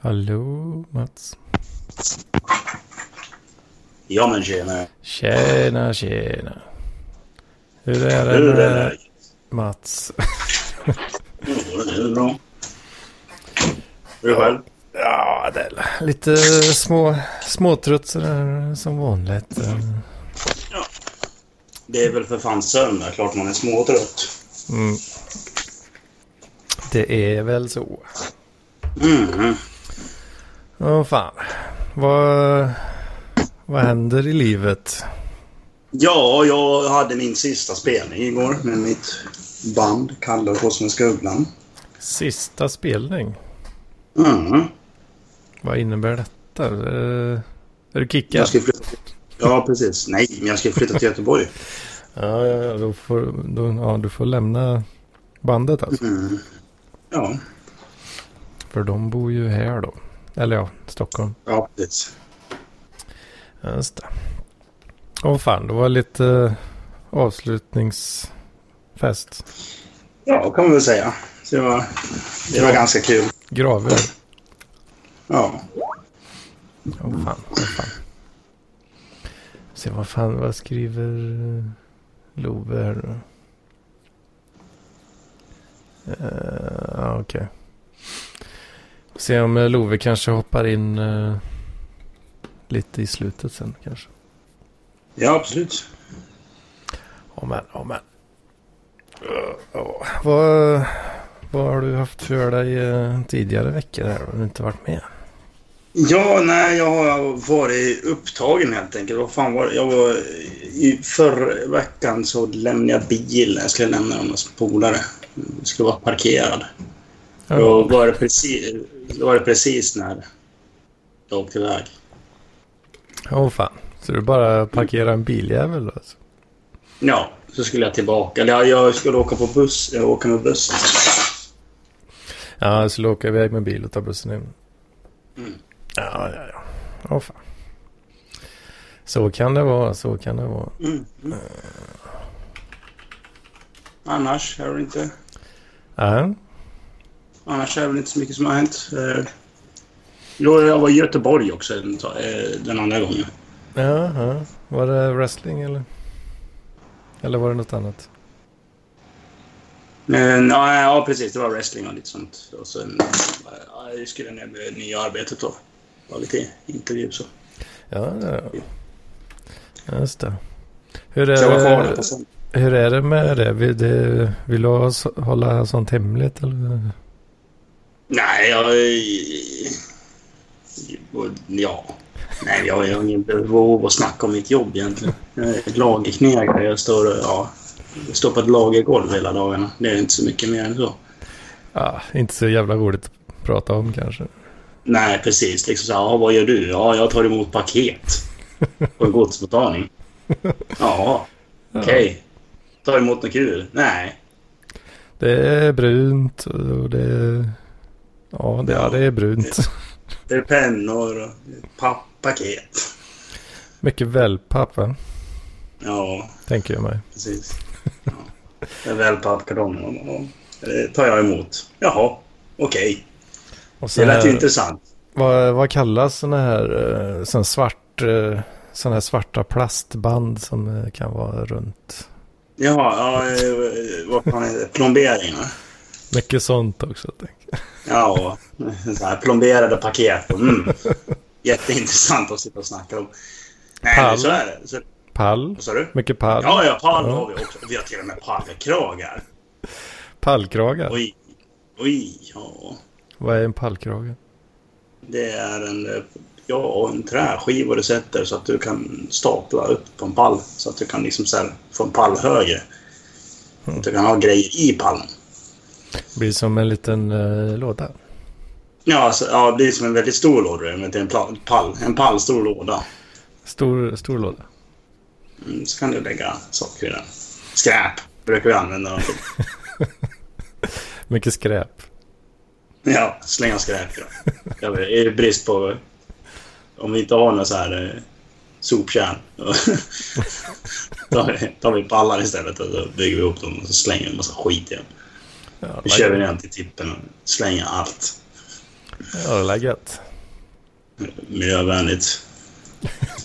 Hallå Mats. Ja men tjena. Tjena tjena. Hur är det Hur är läget? Mats? Det är bra. Du själv? Ja, det är lite små, småtrött sådär som vanligt. Det är väl för fan söndag. Klart man är småtrött. Mm. Det är väl så. Mm. Åh fan. Vad, vad händer i livet? Ja, jag hade min sista spelning igår med mitt band Kalle och Kosmiska Ugglan. Sista spelning. Mm. Vad innebär detta? Är, du kickad? Jag ska flytta till... Ja, precis. Nej, men jag ska flytta till Göteborg. Ja, ja, ja, då får, då, ja, du får lämna bandet alltså. Mm. Ja, För de bor ju här då. Eller ja, Stockholm. ja precis. Just det. Åh fan, det var lite eh, avslutningsfest. Ja, kan man väl säga. Så det var, det var ganska kul. Graver. Ja. Åh fan, åh fan. Se vad fan, vad skriver Love här då? Uh, ja, okej. Se om eh, Love kanske hoppar in eh, lite i slutet sen kanske. Ja, absolut. Ja men, ja men. Uh, ja. Vad, vad har du haft för dig eh, tidigare veckor här? Du inte varit med? Ja, nej, jag har varit upptagen helt enkelt. Vad fan var det? Jag var... I förra veckan så lämnade jag bilen. Jag skulle lämna den hos polare. Skulle vara parkerad. Då var det precis, då var det precis när jag åkte iväg. Åh fan. Så du bara parkerar en biljävel då? Alltså. Ja, så skulle jag tillbaka. Eller ja, jag skulle åka på buss. Jag åker med bussen. Ja, jag skulle åka iväg med bil och ta bussen hem. Mm. Ja, ja, ja. Åh fan. Så kan det vara, så kan det vara. Mm. Mm. Annars är det inte... Ja, Annars är det väl inte så mycket som har hänt. Eh, Jo, jag var i Göteborg också den, eh, den andra gången. ja, ja. Var det wrestling eller? Eller var det något annat? Men, ja, ja, precis. Det var wrestling och lite sånt. Och sen ja, jag skulle ner med nya arbetet då. Det var lite intervju så. Ja, ja. ja. Just det. Hur är Hur är det med det? Vill, det, vill du hålla sånt hemligt eller? Nej, jag... Ja. Nej, jag har ingen behov att snacka om mitt jobb egentligen. Jag är lagerknegare. Jag står, ja, jag står på ett lagergolv hela dagarna. Det är inte så mycket mer än så. Ja, inte så jävla roligt att prata om kanske. Nej, precis. Liksom så här, ja, vad gör du? Ja, jag tar emot paket på en godsmottagning. Ja, okej. Tar emot något kul? Nej. Det är brunt och det är... Ja, det, ja, det är brunt. Det är pennor och papppaket. Mycket wellpapp va? Ja, Tänker jag mig. precis. Ja. Det är wellpappkartonger. och- och Det tar jag emot. Jaha, okej. Och Det lät ju intressant. Vad, vad kallas sådana här, eh, sån svart, eh, såna här svarta plastband som eh, kan vara runt? Jaha, ja, eh, vad fan är det? Plombering? Mycket sånt också. Tänk. Ja, så här plomberade paket. Mm. Jätteintressant att sitta och snacka om. Nej, Pall. så är det. Så, Pall. vad sa du? Mycket pall. Ja, ja, pall Ja. har vi också. Vi har till och med pallkragar. Pallkragar. Oj, oj, ja. Vad är en pallkrage? Det är en, ja, en träskiva du sätter så att du kan stapla upp på en pall. Så att du kan liksom så här få en pall högre. Att du kan ha grejer i pallen. Blir som en liten eh, låda. Ja, alltså, ja, det blir som en väldigt stor låda. Men det är en pall. En pallstor låda. Stor, stor låda. Mm, så kan du lägga saker i den. Skräp brukar vi använda dem till. Mycket skräp. Ja, slänga skräp. Ja. Det brist på... Om vi inte har några så här eh, sopkärn. då tar vi, tar vi pallar istället och så bygger vi upp dem och så slänger vi en massa skit igen. Ja, vi kör ner till tippen och slänger allt. Ja, det är gött. Miljövänligt.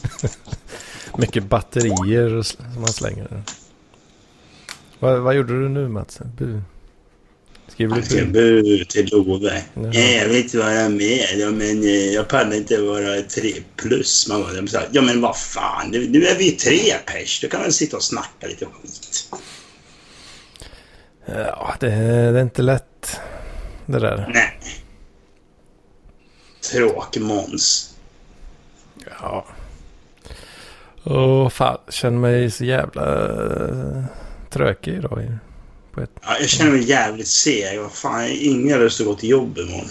Mycket batterier som man slänger. Vad, vad gjorde du nu Mats? Bu. Skriver du bu? bu till Love. Ja. Jag vet inte vad jag menar men eh, jag pallar inte vara tre plus. Man bara, så ja men vad fan, nu, är vi tre pers. Då kan man sitta och snacka lite skit. Ja, det, det är inte lätt det där. Nej. Tråk-Måns. Ja. Åh fan, känner mig så jävla uh, trökig idag. På ett... ja, jag känner mig jävligt seg. Vad fan, ingen lust att gå till jobb imorgon.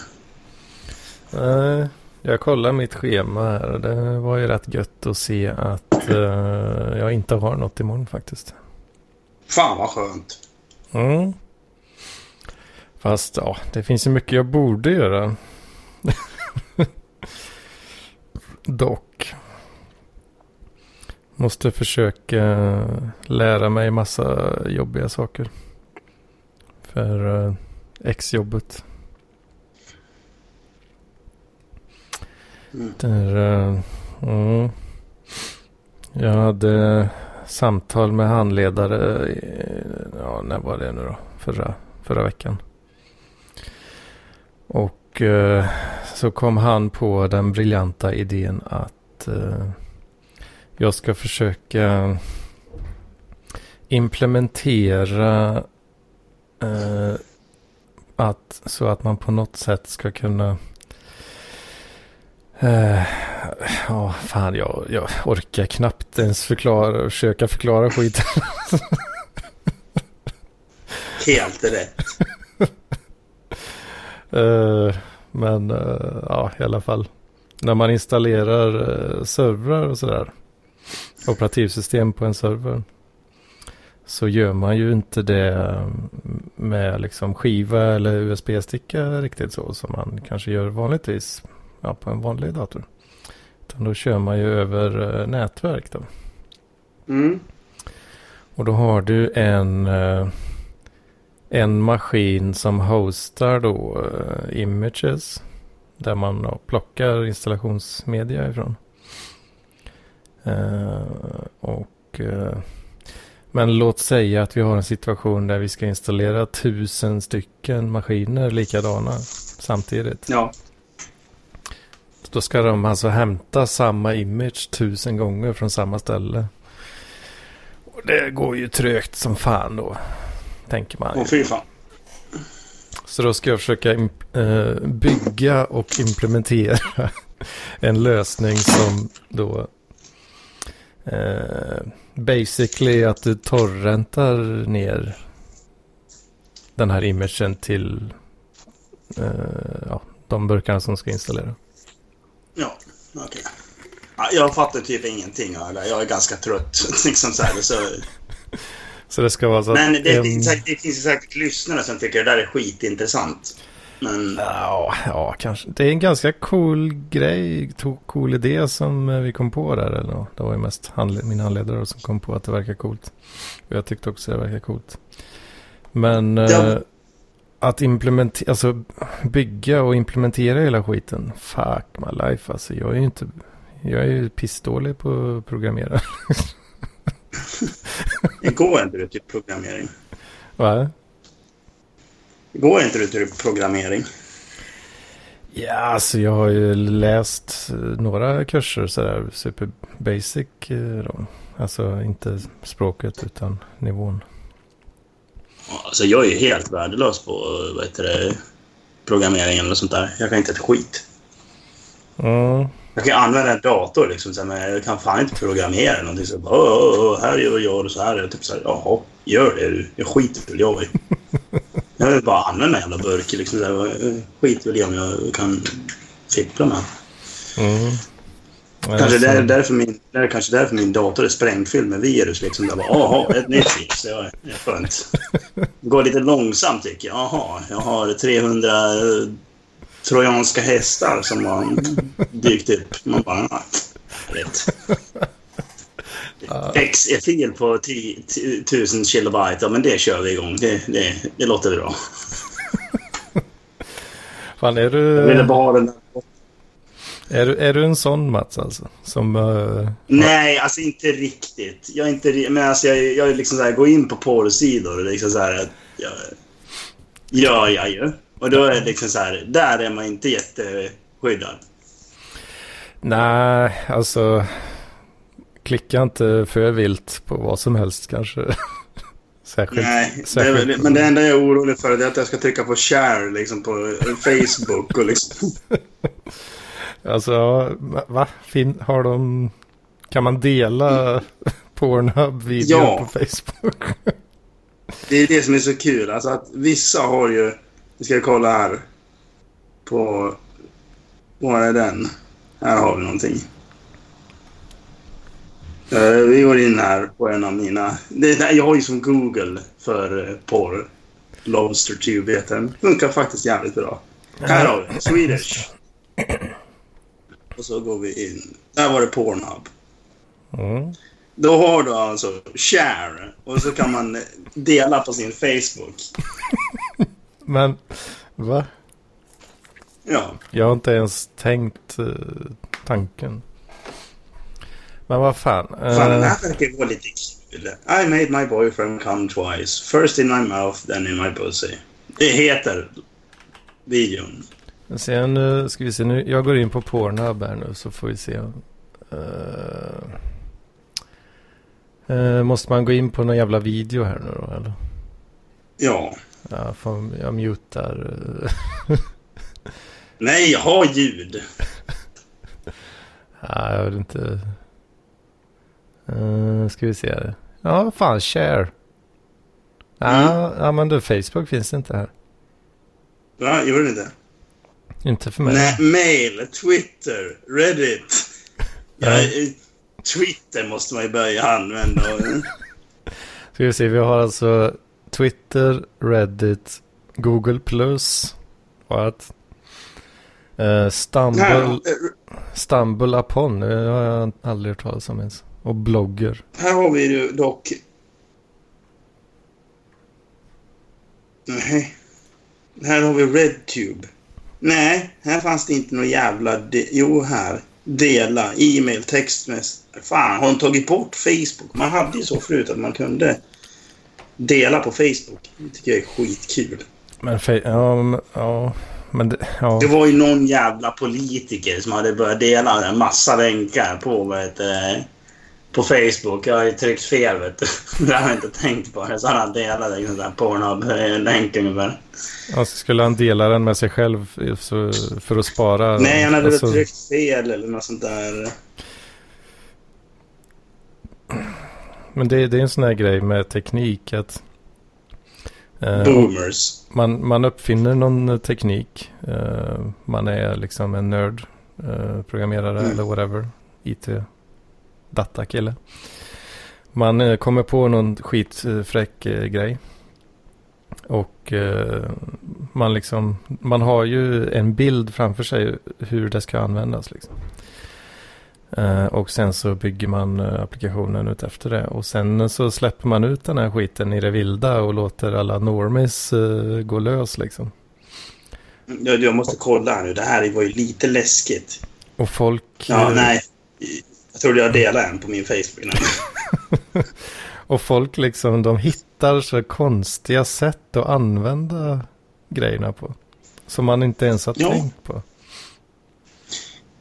Nej, jag kollar mitt schema här. Det var ju rätt gött att se att uh, jag inte har något imorgon faktiskt. Fan vad skönt. Mm. Fast ja, det finns ju mycket jag borde göra. Dock. Måste försöka lära mig massa jobbiga saker. För uh, exjobbet. Mm. Där, uh. Jag hade samtal med handledare. Ja, när var det nu då? Förra, förra veckan. Och uh, så kom han på den briljanta idén att uh, jag ska försöka implementera uh, att, så att man på något sätt ska kunna Ja, uh, oh, fan jag, jag orkar knappt ens förklara, försöka förklara skiten. Helt rätt. uh, Men uh, ja, i alla fall. När man installerar servrar och sådär. Operativsystem på en server. Så gör man ju inte det med liksom skiva eller USB-sticka riktigt så som man kanske gör vanligtvis ja, på en vanlig dator. Utan då kör man ju över uh, nätverk då. Mm. Och då har du en, uh, en maskin som hostar då uh, images. Där man uh, plockar installationsmedia ifrån. och, men låt säga att vi har en situation där vi ska installera tusen stycken maskiner likadana samtidigt. Ja. Då ska de alltså hämta samma image tusen gånger från samma ställe. Och det går ju trögt som fan då. Tänker man. Åh fy fan. Så då ska jag försöka äh, bygga och implementera en lösning som då äh, basically att du torrentar ner den här imagen till äh, ja, de burkarna som ska installera. Ja, okej. Okay. Ja, jag fattar typ ingenting av det Jag är ganska trött. liksom så, här, så... så det ska vara så Men det, en... det, det finns säkert lyssnare som tycker det där är skitintressant. Men... Ja, ja, kanske. Det är en ganska cool grej, cool idé som eh, vi kom på där. Eller? Det var ju mest handled min handledare som kom på att det verkar coolt. Och jag tyckte också det verkar coolt. Men... Ja. Eh, att implementera, alltså bygga och implementera hela skiten. Fuck my life alltså. Jag är ju inte, jag är ju pissdålig på att programmera. det går inte du till programmering? Va? Går inte du till programmering? Ja, alltså jag har ju läst några kurser sådär, super basic eh, då. Alltså inte språket utan nivån. Alltså jag är ju helt värdelös på vad heter det, programmering eller sånt där. Jag kan inte ett skit. Mm. Jag kan använda en dator liksom, men jag kan fan inte programmera någonting. Så bara, åh, åh, här gör jag och så här. Jag typ så här, jaha, gör det du. Jag skiter väl jag i. Jag vill bara använda en jävla burk. Liksom, så skiter väl i om jag kan fippla med. Mm. Kanske det är därför min, det är kanske därför min dator är sprängfylld med virus. Liksom. Där bara, Jaha, ett nytt virus. Det är skönt. Det går lite långsamt tycker jag. Jaha, jag har 300 uh, trojanska hästar som har dykt upp. Man bara, ja, rätt. X är fel på 1000 kilobyte. Ja, men det kör vi igång. Det, det, det låter bra. Fan, är du... Jag ville bara ha den där. Är du, är du en sån Mats alltså? Som... Uh, Nej, alltså inte riktigt. Jag är inte Men alltså jag, jag liksom så här, går in på porrsidor och liksom så här... att Jag, gör jag ju. Och då är det liksom så här, där är man inte jätteskyddad. nej, alltså... Klicka inte för vilt på vad som helst kanske. särskilt. Nej, det är, särskilt väl- men det enda jag är orolig för är att jag ska trycka på share liksom på Facebook och liksom... Alltså, va? Fin, har de... Kan man dela Pornhub-videor Ja. på Facebook? Det är det som är så kul. Alltså att vissa har ju... Vi ska kolla här. På... Var är den? Här har vi någonting. Eh, vi går in här på en av mina... Jag har ju som Google för uh, porr. Lobster Tube heter den. Funkar faktiskt jävligt bra. Här har vi Swedish. Och så går vi in. Där var det Pornhub. Mm. Då har du alltså share och så kan man dela på sin Facebook. Men, va? Ja. Jag har inte ens tänkt eh, tanken. Men vad fan. Fan, den eh, här verkar vara lite kul. I made my boyfriend come twice. First in my mouth, then in my pussy. Det heter videon. Sen nu ska vi se, nu, jag går in på Pornhub här nu så får vi se. Eh, eh, måste man gå in på någon jävla video här nu då eller? Ja. Ja, får, jag mutar. eh. Nej, har ljud. Ja, jag vet inte. Uh, ska vi se. Ja, fan, share. Ja, ja, men du, Facebook finns inte här. Va, gjorde det inte? Inte för mig. Nej, mail, Twitter, Reddit. Ja, eh, Twitter måste man ju börja använda. Ska vi se, vi har alltså Twitter, Reddit, Google Plus. What? Uh, Stumble, Stumble upon, det har jag aldrig hört talas om ens. Och blogger. här har vi ju dock... Nej. Här har vi RedTube. Nej, här fanns det inte någon jävla... De... Jo, här. Dela, e-mail, textmess. Fan, har de tagit bort Facebook? Man hade ju så förut att man kunde dela på Facebook. Det tycker jag är skitkul. Men, ja, men, ja, men det, ja. Det var ju någon jävla politiker som hade börjat dela en massa länkar på, vad heter det, på Facebook. Jag har ju tryckt fel, vet du. Det har jag inte tänkt på. Så han delade liksom en Pornhub-länk ungefär. Alltså, skulle han dela den med sig själv för att spara? Nej, han hade alltså, tryckt fel eller något sånt där. Men det, det är en sån här grej med teknik att eh, Boomers. man, man uppfinner någon teknik. Eh, man är liksom en nörd, eh, programmerare Mm. eller whatever. IT, datakille. Man eh, kommer på någon skitfräck eh, grej. Och eh, man liksom, man har ju en bild framför sig hur det ska användas liksom. Och sen så bygger man applikationen ut efter det. Och sen så släpper man ut den här skiten i det vilda och låter alla normies eh, gå lös liksom. Jag, jag måste kolla här nu. Det här var ju lite läskigt. Och folk... Ja, nej. Jag trodde jag delade en på min Facebook. Nej. Och folk liksom, de hittar så konstiga sätt att använda grejerna på. Som man inte ens har Ja. tänkt på.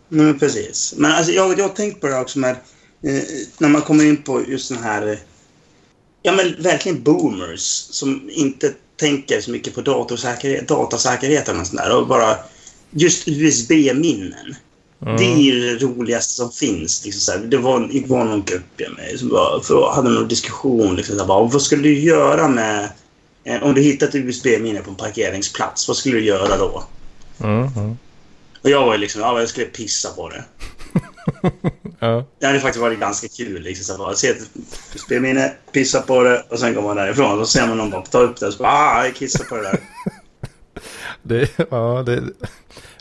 Men precis. Men alltså, jag, jag har tänkt på det också med... Eh, när man kommer in på just den här... Ja, men verkligen boomers som inte tänker så mycket på datorsäkerhet, datasäkerheten och sånt där. Och bara just USB-minnen. Mm. Det är det roligaste som finns. Liksom, så här. Det var, var någon grupp jag med som bara, för hade någon diskussion. Liksom, så bara, vad skulle du göra med... Eh, om du hittat USB-minne på en parkeringsplats, vad skulle du göra då? Mm, mm. Och jag var ju liksom, ja, jag skulle pissa på det. Ja. Det hade faktiskt varit ganska kul. Liksom, så bara, se ett spelminne, pissa på det och sen går man därifrån. Och så ser man någon bara ta upp det och så bara, ah, jag kissar på det där. Det, ja, det,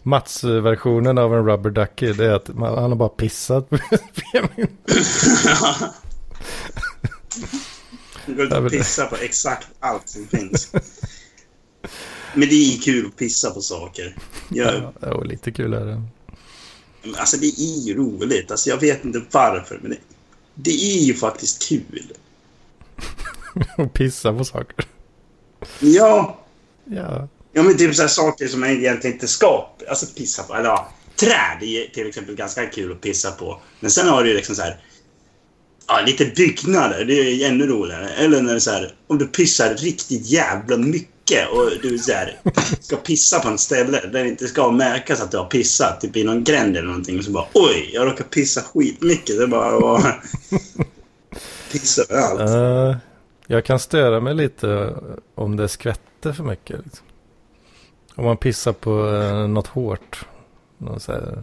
Mats-versionen av en rubber ducky det är att man, han har bara pissat på Det går och pissa på exakt allt som finns. Men det är kul att pissa på saker. Jag... Ja, lite kul är det. Alltså det är ju roligt. Alltså jag vet inte varför, men det, det är ju faktiskt kul. Att pissa på saker? Ja. Ja. Ja, men typ så saker som man egentligen inte ska alltså pissa på. Eller ja, träd är till exempel ganska kul att pissa på. Men sen har du ju liksom så här... Ja, lite byggnader. Det är ännu roligare. Eller när det är så här, om du pissar riktigt jävla mycket och du så här, ska pissa på ett ställe där det inte ska märkas att du har pissat. Typ i någon gränd eller någonting. Och så bara oj, jag råkar pissa skitmycket. Det är bara att pissa överallt. Uh, jag kan störa mig lite om det skvätter för mycket. Liksom. Om man pissar på uh, något hårt. Någon så här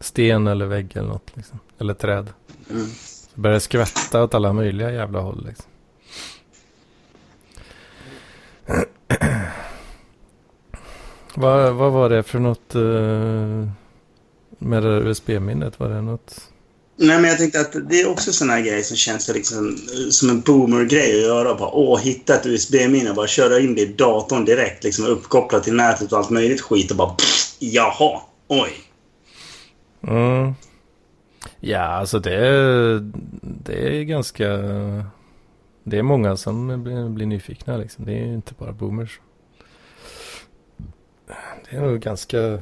sten eller vägg eller något. Liksom. Eller träd. Mm. Så börjar det skvätta åt alla möjliga jävla håll. Liksom. vad, vad var det för något uh, med USB-minnet? Var det något? Nej, men jag tänkte att det är också sådana här grejer som känns liksom, eh, som en boomer-grej att göra. Bara, åh, hitta ett USB-minne och bara köra in det i datorn direkt. Liksom uppkopplat till nätet och allt möjligt skit och bara pff, jaha, oj. Mm. Ja, alltså det är, det är ganska... Det är många som blir, blir nyfikna liksom. Det är inte bara boomers. Det är nog ganska...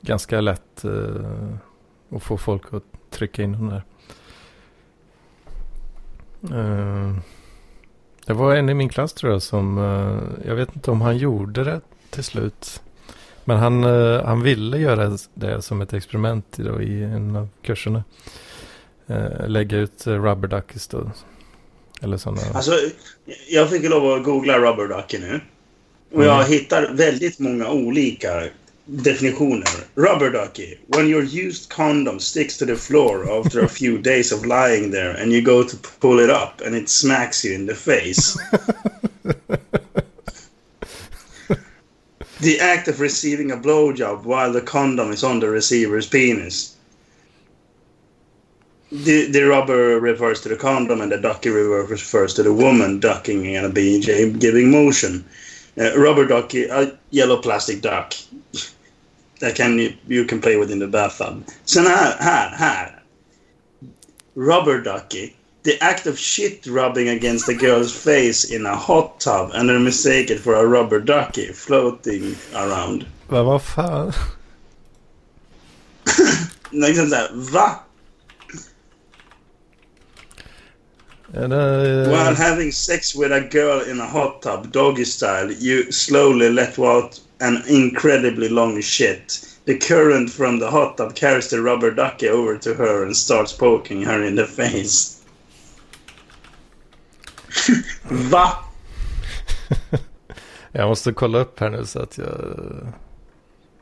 Ganska lätt uh, att få folk att trycka in de där. Uh, det var en i min klass tror jag som... Uh, jag vet inte om han gjorde det till slut. Men han, uh, han ville göra det som ett experiment då, i en av kurserna. Lägga ut rubber duckies då. Eller sådana. Alltså, jag fick lov att googla rubber ducky nu. Och jag mm. hittar väldigt många olika definitioner. Rubber ducky. When your used condom sticks to the floor after a few days of lying there and you go to pull it up and it smacks you in the face. the act of receiving a blowjob while the condom is on the receiver's penis. The, the rubber refers to the condom and the ducky refers to the woman ducking and a BJ giving motion. Uh, rubber ducky, a yellow plastic duck. That can you, you can play with in the bathtub. Sen här, här, här. Rubber ducky the act of shit rubbing against a girl's face in a hot tub and then mistake it for a rubber ducky floating around. Men vad fan? liksom såhär, va? Det... While having sex with a girl in a hot tub, doggy style, you slowly let out an incredibly long shit. The current from the hot tub carries the rubber ducky over to her and starts poking her in the face. Va? jag måste kolla upp här nu så att jag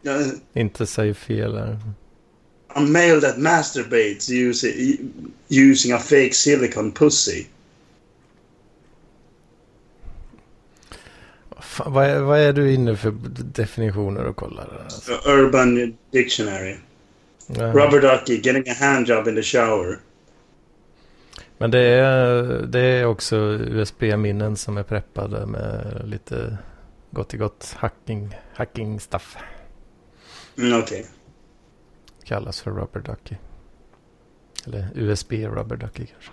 ja. inte säger fel här. A male that masturbates using, using a fake silicon pussy. Fan, vad, är, vad är du inne för definitioner och kollar? Alltså? Urban Dictionary. Ja. Rubber ducky, getting a handjob in the shower. Men det är, det är också USB-minnen som är preppade med lite gott i gott hacking, hacking stuff. Mm, Okej. Okay. Kallas för rubber ducky. Eller USB rubber ducky kanske.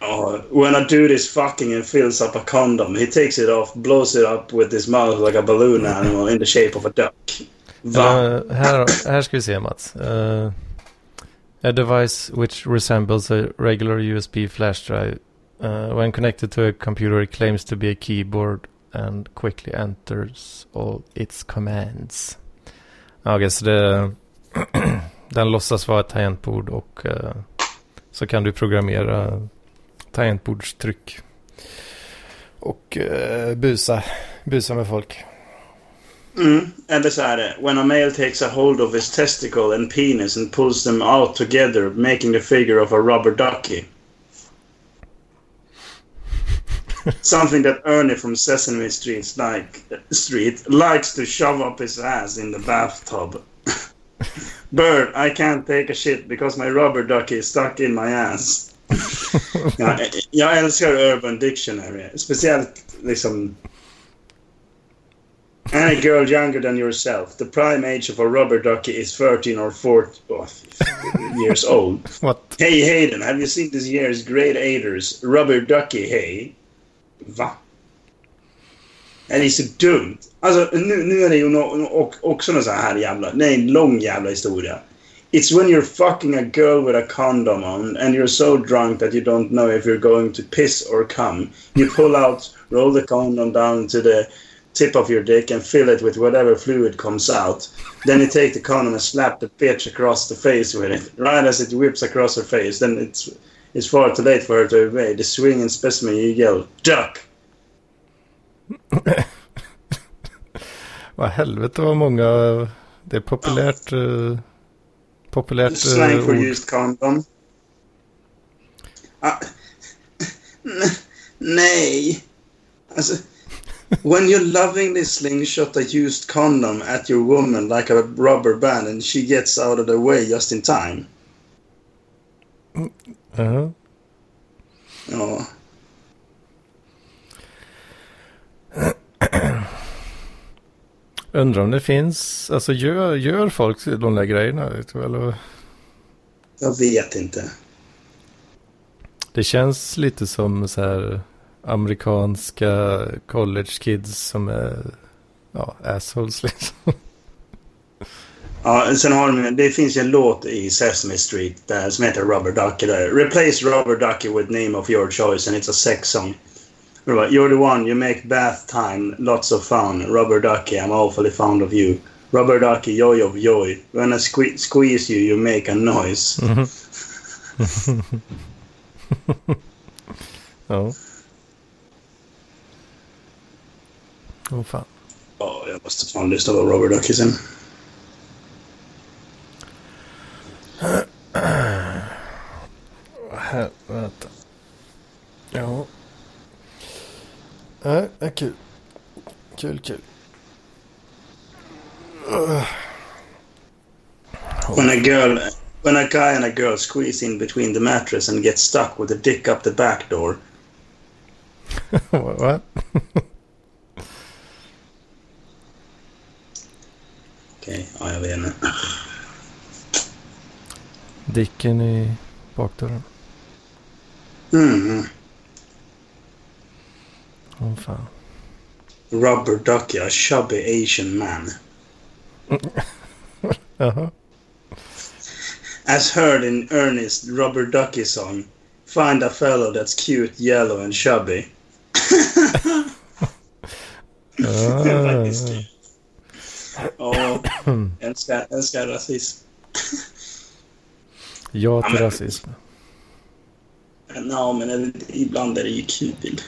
Oh, when a dude is fucking and fills up a condom, he takes it off, blows it up with his mouth like a balloon animal in the shape of a duck. Va? Uh, här, här ska vi se Mats. Uh, A device which resembles a regular USB flash drive. Uh, when connected to a computer it claims to be a keyboard and quickly enters all its commands. Okej, okay, så det, den låtsas vara ett tangentbord och uh, så kan du programmera tangentbordstryck och uh, busa, busa med folk. Mm. Eller så är det. When a male takes a hold of his testicle and penis and pulls them out together making the figure of a rubber ducky. Something that Ernie from Sesame Street, like, Street likes to shove up his ass in the bathtub. Bird, I can't take a shit because my rubber ducky is stuck in my ass. Jag, jag älskar Urban Dictionary. Speciellt liksom... Any girl younger than yourself. The prime age of a rubber ducky is 13 or 14 oh, years old. What? Hey Hayden, have you seen this year's Great Aiders Rubber Ducky Hey? Va? Det är så dumt. Alltså, nu, nu är det ju no, no, också någon sån här jävla... Det är en lång jävla historia. It's when you're fucking a girl with a condom on and you're so drunk that you don't know if you're going to piss or come. You pull out, roll the condom down to the tip of your dick and fill it with whatever fluid comes out. Then you take the condom and slap the bitch across the face with it. Right as it whips across her face, then it's it's far too late for her to obey. The swinging specimen you yell, duck! Vad helvete vad många... Det är populärt... Uh, populärt uh, Slang for ord. used condom. Ah, nej. Alltså, when you lovingly slingshot a used condom at your woman like a rubber band and she gets out of the way just in time. Jaha. Ja. Undrar om det finns... Alltså gör, gör folk de där grejerna? Eller? Jag vet inte. Det känns lite som så här amerikanska college kids som är ja, assholes liksom. Ja, sen har de, det finns ju en låt i Sesame Street där, som heter Rubber Ducky. Där. Replace Rubber Ducky with name of your choice and it's a sex song. You're the one, you make bath time lots of fun. Rubber Ducky, I'm awfully fond of you. Rubber Ducky, joy of joy. When I sque squeeze you, you make a noise. ja. Åh fan. Ja, jag måste fan lyssna på Rubber Ducky sen. Vänta. Ja. Det kul. Kul, kul. When a girl, when a guy and a girl squeeze in between the mattress and get stuck with a dick up the back door. Vad? Okej, ja jag vet inte. Dicken i bakdörren. Mm. Åh fan. Rubber Ducky, a chubby Asian man. Jaha. As heard in Ernest Rubber Ducky song, find a fellow that's cute, yellow and chubby. Ah, Faktiskt. Ja, älskar, älskar rasism. ja till Ja, men- rasism. Ja, men det- ibland är det ju kul.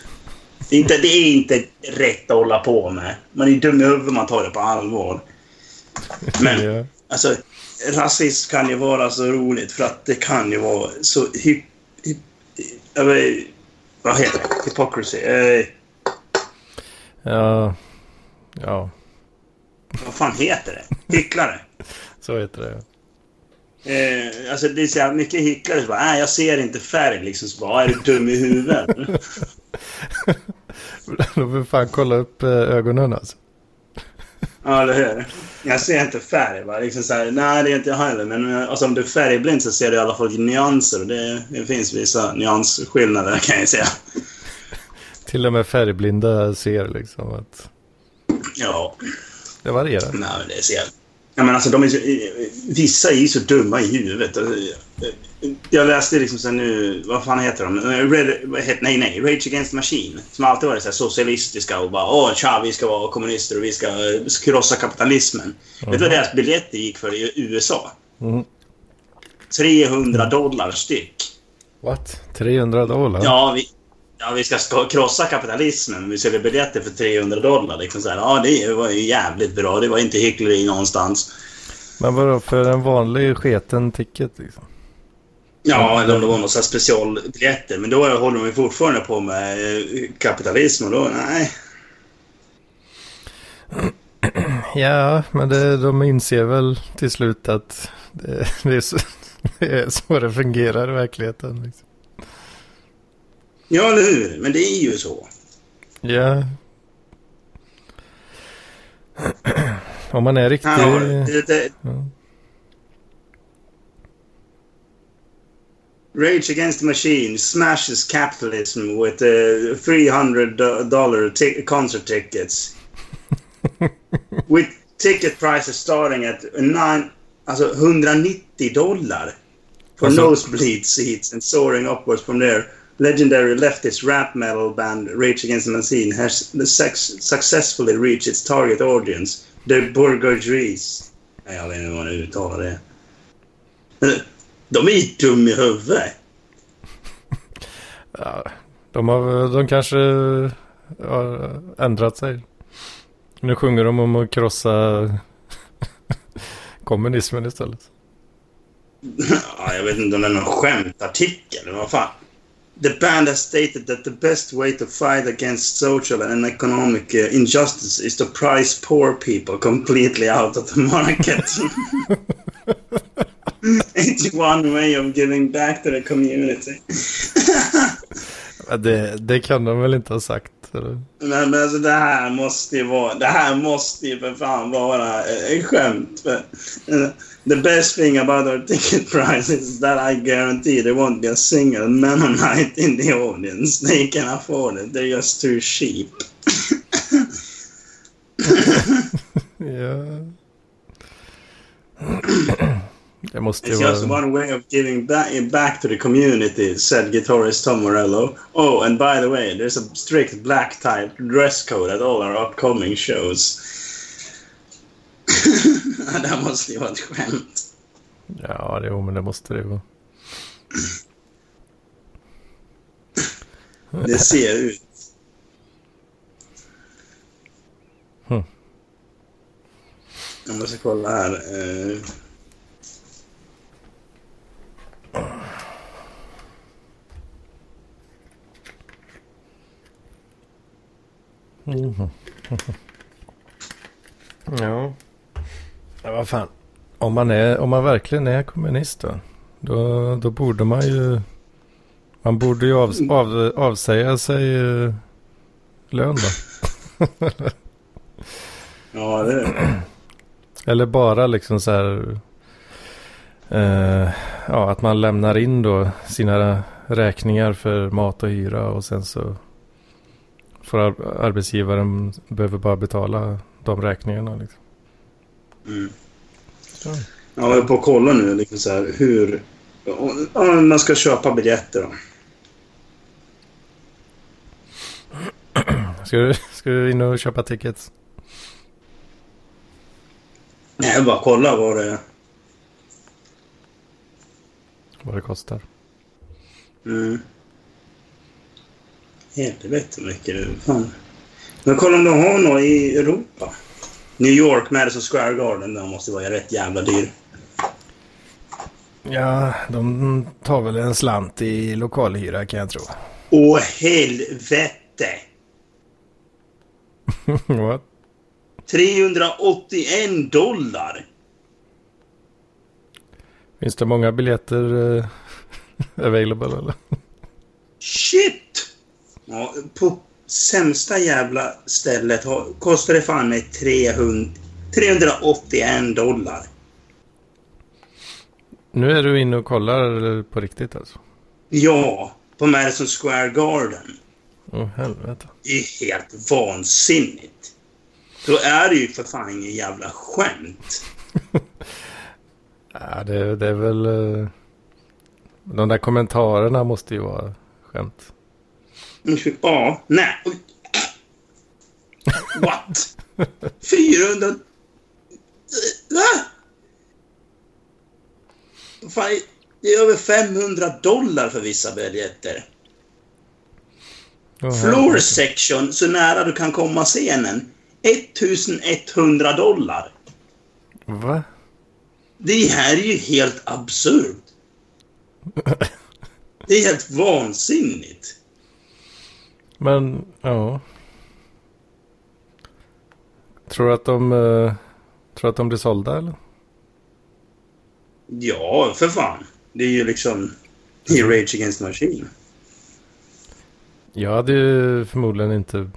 Det är, inte, det är inte rätt att hålla på med. Man är dum i huvudet man tar det på allvar. Men Ja. alltså, rasism kan ju vara så roligt för att det kan ju vara så hyp... hyp vet, vad heter det? Hypocrisy. Eh, ja. Ja, vad fan heter det? Hycklare. så heter det. Eh, alltså det är så här mycket hycklare som bara, nej jag ser inte färg liksom. Så bara, är du dum i huvudet? Då får fan kolla upp eh, ögonen alltså. ja, eller hur? Jag ser inte färg bara. Liksom så här, nej det är inte jag heller. Men eh, alltså, om du är färgblind så ser du i alla fall nyanser. Det, det finns vissa nyansskillnader kan jag säga. Till och med färgblinda ser liksom att Ja, det varierar. nej men det ser jag. Ja, men alltså, de är så, vissa är ju så dumma i huvudet. Jag läste liksom så nu, vad fan heter de? Red, vad heter, nej, nej, Rage Against the Machine. Som alltid varit så här socialistiska och bara åh tja, vi ska vara kommunister och vi ska eh, krossa kapitalismen. Vet du vad deras biljetter gick för i USA? Mm. 300 dollar styck. What? 300 dollar? Ja, vi, ja, vi ska ska krossa kapitalismen. Vi säljer biljetter för 300 dollar. Liksom så här, ja, det var ju jävligt bra. Det var inte hyckleri någonstans. Men vadå, för en vanlig sketen ticket liksom? Ja, eller om det var några specialbiljetter. Men då håller de fortfarande på med eh, kapitalism och då, nej. Ja, men det, de inser väl till slut att det, det, är, så, det är så det fungerar i verkligheten. Liksom. Ja, eller hur? Men det är ju så. Ja. Om man är riktig... Du. Det, det, Ja. Rage Against the Machine smashes capitalism with uh, 300 dollar ti- concert tickets. with ticket prices starting at nine, alltså 190 dollar for Alltså- nosebleed seats and soaring upwards from there. Legendary leftist rap metal band Rage Against the Machine has sex- successfully reached its target audience, the bourgeoisie. Jag vet inte hur man uttalar det. De är ju dum i huvudet. Ja, de, har, de kanske har ändrat sig. Nu sjunger de om att krossa kommunismen istället. Ja, jag vet inte om det är någon skämtartikel. Vad fan. The band has stated that the best way to fight against social and economic uh, injustice is to price poor people completely out of the market. It's one way of giving back to the community. Det, det kan de väl inte ha sagt? Eller? Men, men alltså det här måste ju vara... Det här måste ju för fan vara ett skämt. För, eh, the best thing about our ticket price is that I guarantee there won't be a single Mennonite in the audience. They can afford it. They're just too cheap. Ja. Det måste It's just vara... one way of giving back, back to the community, said guitarist Tom Morello. Oh, and by the way, there's a strict black tie dress code at all our upcoming shows. det här måste ju vara ett skämt. Ja, det, men det måste det vara. Det ser ut. Hmm. Jag måste kolla här. Mhm. Ja. ja, vad fan. Om man, är, om man verkligen är kommunist då, då, då borde man ju... Man borde ju av, av, avsäga sig eh, lön då. Ja, det Eller bara liksom så här... Eh, ja, att man lämnar in då sina räkningar för mat och hyra och sen så får ar- arbetsgivaren behöver bara betala de räkningarna. Liksom. mm. Så. Ja, jag är på att kolla nu liksom så här, hur... Om man ska köpa biljetter då. Ska, du, ska du in och köpa tickets? Nej, jag bara kolla vad det är. Vad det kostar? Mm. Helvete mycket du. Fan. Men kolla om de har något i Europa. New York, Madison Square Garden. Den måste vara rätt jävla dyr. Ja, de tar väl en slant i lokalhyra kan jag tro. Åh helvete! What? 381 dollar! Finns det många biljetter eh, available eller? Shit! Ja, på sämsta jävla stället har- kostar det fan mig 300, 381 dollar. Nu är du inne och kollar på riktigt alltså? Ja, på Madison Square Garden. Åh helvete. Det är helt vansinnigt. Då är det ju för fan ingen jävla skämt. Ja, det, det är väl... eh, De där kommentarerna måste ju vara skämt. Ja, nej. What? 400... Va? Fan, det är över 500 dollar för vissa biljetter. Floor section, så nära du kan komma scenen. 1100 dollar. Va? Det här är ju helt absurt. Det är helt vansinnigt. Men, ja. Tror du att de... eh, tror att de blir sålda eller? Ja, för fan. Det är ju liksom... Det är Rage Against Machine. Jag hade ju förmodligen inte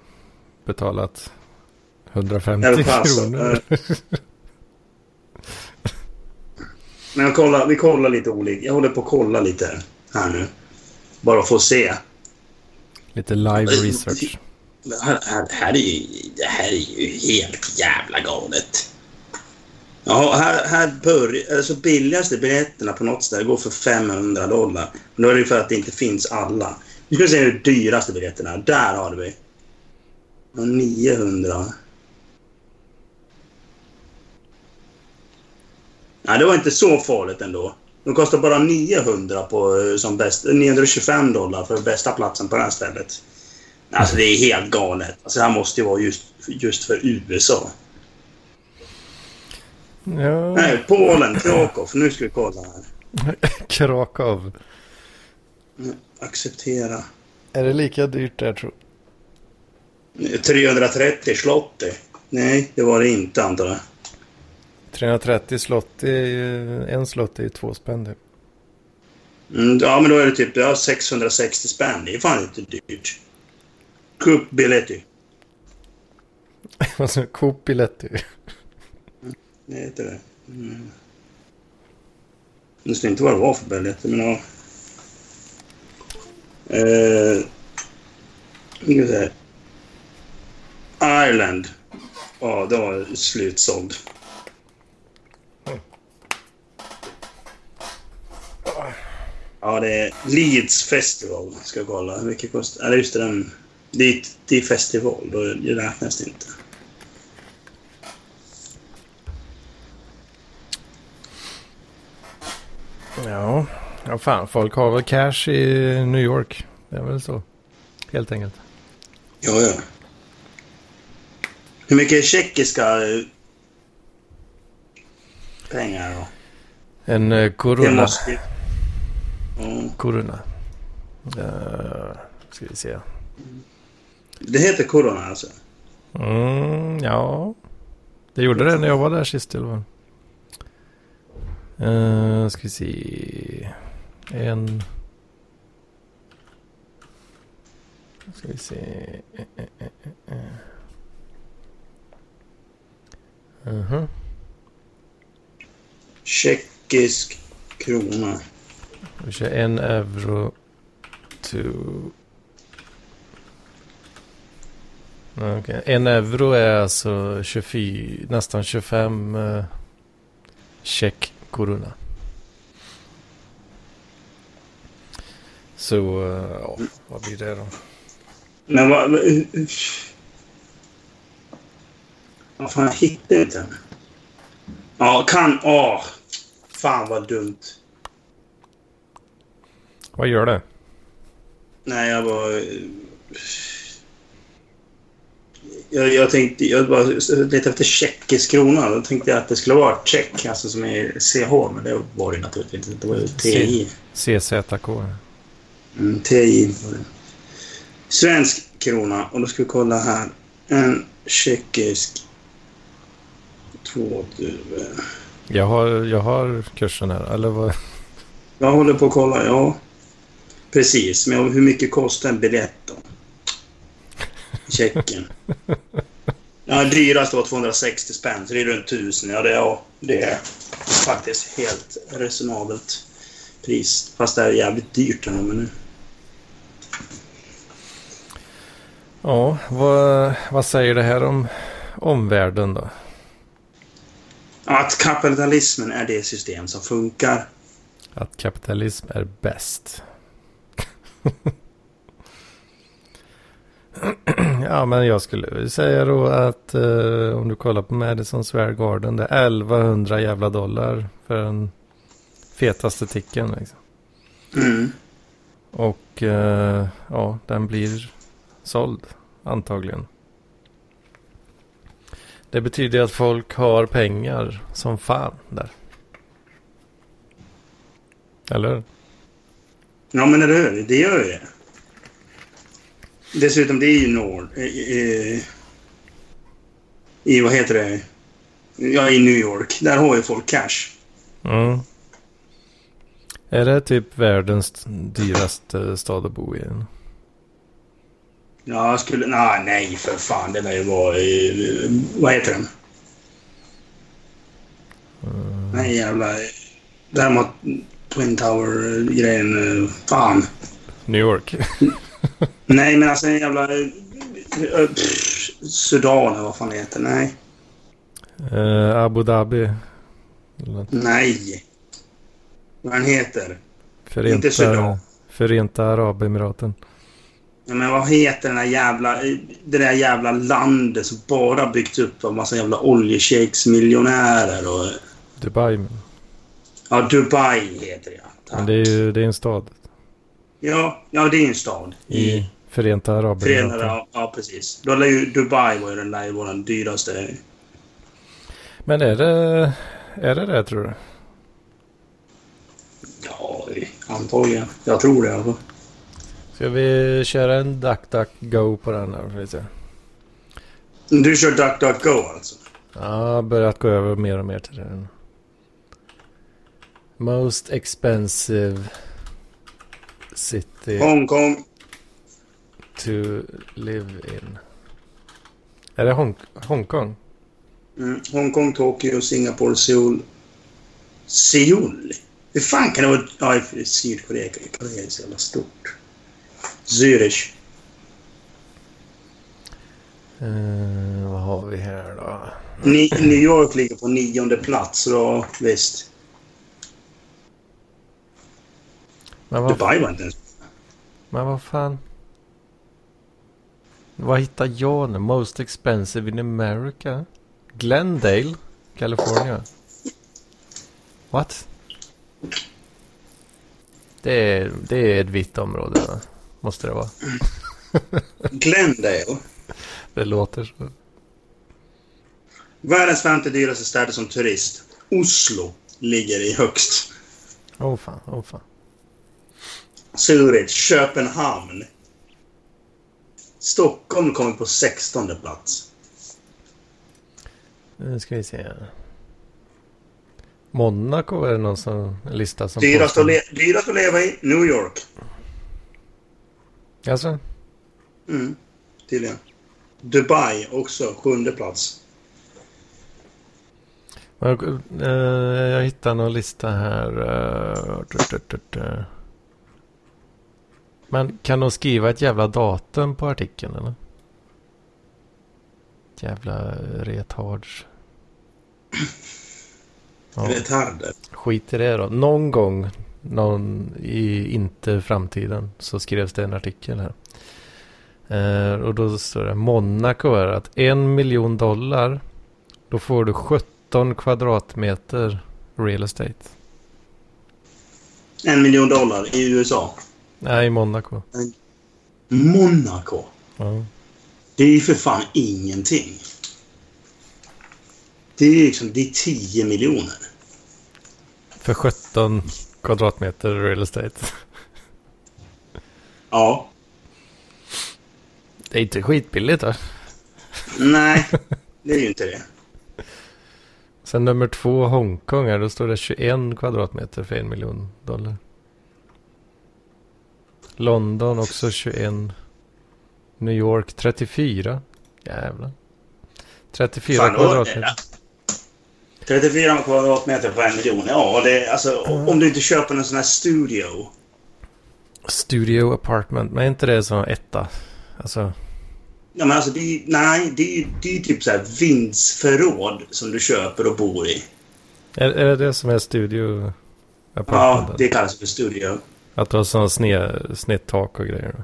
betalat 150 Eller pass. kronor. Men jag kollar, vi kollar lite olika. Jag håller på att kolla lite här nu. Bara för att se. Lite live research. Det här, här, är ju, det här är ju helt jävla galet. Ja, här, här börjar... Alltså billigaste biljetterna på något ställe går för 500 dollar. Men då är det ju för att det inte finns alla. Nu ska vi se de dyraste biljetterna. Där har vi. Och 900. Nej, det var inte så farligt ändå. De kostar bara 900 på, eh, som bäst, 925 dollar för bästa platsen på det här stället. Alltså det är helt galet. Alltså det här måste ju vara just, just för USA. Ja, Nej, Polen, Krakow. Nu ska vi kolla här. Krakow. Acceptera. Är det lika dyrt där tror 330 slotti. Nej, det var det inte antar jag. 330 slott är ju, en slott är ju två spänn typ. Mm, ja, men då är det typ ja, 660 spänn. Det är fan inte dyrt. Cupbiljetti. Alltså Coop-biljett ju. Det heter det. Mm. Jag visste inte vad det var för biljetter, men ja. Eh. Ireland. Ja, det var slutsåld. Ja, det är Leeds Festival. Ska jag kolla. Mycket kostar... Eller just det, den... Det är festival. Då det räknas inte. Ja, ja fan folk har väl cash i New York. Det är väl så. Helt enkelt. Ja, ja. Hur mycket tjeckiska eh, pengar då? En eh, Det måste Ja. corona. Uh, ska vi se. Det heter corona alltså? Mm, ja. Det gjorde det när jag var där sist i alla fall. Uh, ska vi se. En... Ska vi se. Eh, eh. Mhm. Tjeckisk krona. Vi kör en euro to... Okay. En euro är alltså 24, nästan 25 uh, eh, check corona. Så, eh, ja, vad blir det då? Men vad... Eh, vad fan, jag hittar inte den. Ja, kan... Åh! Fan vad dumt. Vad gör det? Nej, jag var... Jag, jag tänkte... Jag bara letade efter tjeckisk krona. Då tänkte jag att det skulle vara check, alltså som är CH. Men det var det naturligtvis inte. Det var ju TI. CZK. Mm, TI. Svensk krona. Och då ska vi kolla här. En tjeckisk... Två... Jag har, jag har kursen här, eller vad? Jag håller på att kolla, ja. Precis, men hur mycket kostar en biljett då? Tjeckien. Ja, dyrast var 260 spänn, så det är runt 1000. Ja, det, ja, det är faktiskt helt resonabelt pris. Fast det är jävligt dyrt ändå, men nu. Ja, vad, vad säger det här om omvärlden då? Att kapitalismen är det system som funkar. Att kapitalism är bäst. ja, men jag skulle säga då att eh, om du kollar på Madison Square Garden, det är 1100 jävla dollar för den fetaste ticken. Liksom. Mm. Och eh, ja, den blir såld antagligen. Det betyder att folk har pengar som fan där. Eller? Ja, men eller hur? Det gör ju det. Dessutom, det är ju Nord... I, i, I, vad heter det? Ja, i New York. Där har ju folk cash. Mm. Är det typ världens dyraste stad att bo i? Ja, skulle... Nej, nej för fan. Det lär ju vara... Vad heter den? Mm. Nej, jävla... Däremot Twin Tower-grejen. eh, Fan. New York. Nej, men alltså en jävla... eh, eh, pff, Sudan, eller vad fan det heter. Nej. Eh, Abu Dhabi. Eller. Nej. Vad den heter. Förenta, Inte Sudan. Förenta Arabemiraten. Ja, men vad heter den där jävla... Det där jävla landet som bara byggts upp av massa jävla oljeshejksmiljonärer och... Dubai. men- Ja, Dubai heter det, ja. Men Tack. det är ju det är en stad. Ja, ja, det är en stad. I Förenta Förenade... Arabemiraten. Ja, ja, precis. Då lär ju Dubai var ju den där vår dyraste... Men är det, är det det tror du? Ja, antagligen. Jag tror det i alla fall. Ska vi köra en duck duck go på den här? får vi se. Du kör DuckDuckGo alltså? Ja, jag har börjat gå över mer och mer till den. Most expensive city Hongkong. to live in. Är det Hong Hongkong? Mm. Hongkong, Tokyo, Singapore, Seoul. Seoul? Hur fan kan det vara... Ja, Sydkorea. Korea är så jävla stort. Zürich. Eh, vad har vi här då? Ni, New York ligger på nionde plats, då, visst. Men vad, Dubai var inte ens... men vad fan? Vad hittar jag nu? Most expensive in America? Glendale, California. What? Det är, det är ett vitt område va? Måste det vara. Glendale. Det låter så. Världens femte dyraste städer som turist. Oslo ligger i högst. Åh oh, fan, åh oh, fan. Zürich, Köpenhamn. Stockholm kommer på 16 plats. Nu ska vi se. Monaco är det någon som lista som Dyrast att, le- dyrast att leva i? New York. Alltså? Mm, tydligen. Dubai också, sjunde plats. Jag, eh, jag hittar någon lista här. eh, tut, tut, tut, eh. Men kan de skriva ett jävla datum på artikeln eller? Jävla retards. Ja, Retarder. skit i det då. Någon gång, någon i inte framtiden, så skrevs det en artikel här. Eh, och då står det Monaco är att en miljon dollar, då får du 17 kvadratmeter real estate. En miljon dollar i USA. Nej, Monaco. Monaco. Ja. Det är ju för fan ingenting. Det är liksom, det är 10 miljoner. För 17 kvadratmeter real estate. Ja. Det är inte skitbilligt va? Nej, det är ju inte det. Sen nummer två Hongkong här, då står det 21 kvadratmeter för en miljon dollar. London också 21. New York 34. Jävlar. 34 Fan, kvadratmeter. 34 kvadratmeter på en miljon. Ja, det är alltså om du inte köper en sån här studio. Studio apartment. Men är inte det som etta? Alltså, Ja, men alltså det nej, det det är typ så här vindsförråd som du köper och bor i. är, är det det som är studio Ja, apartment? det kallas för studio. Att du har sådana sned, snett tak och grejer?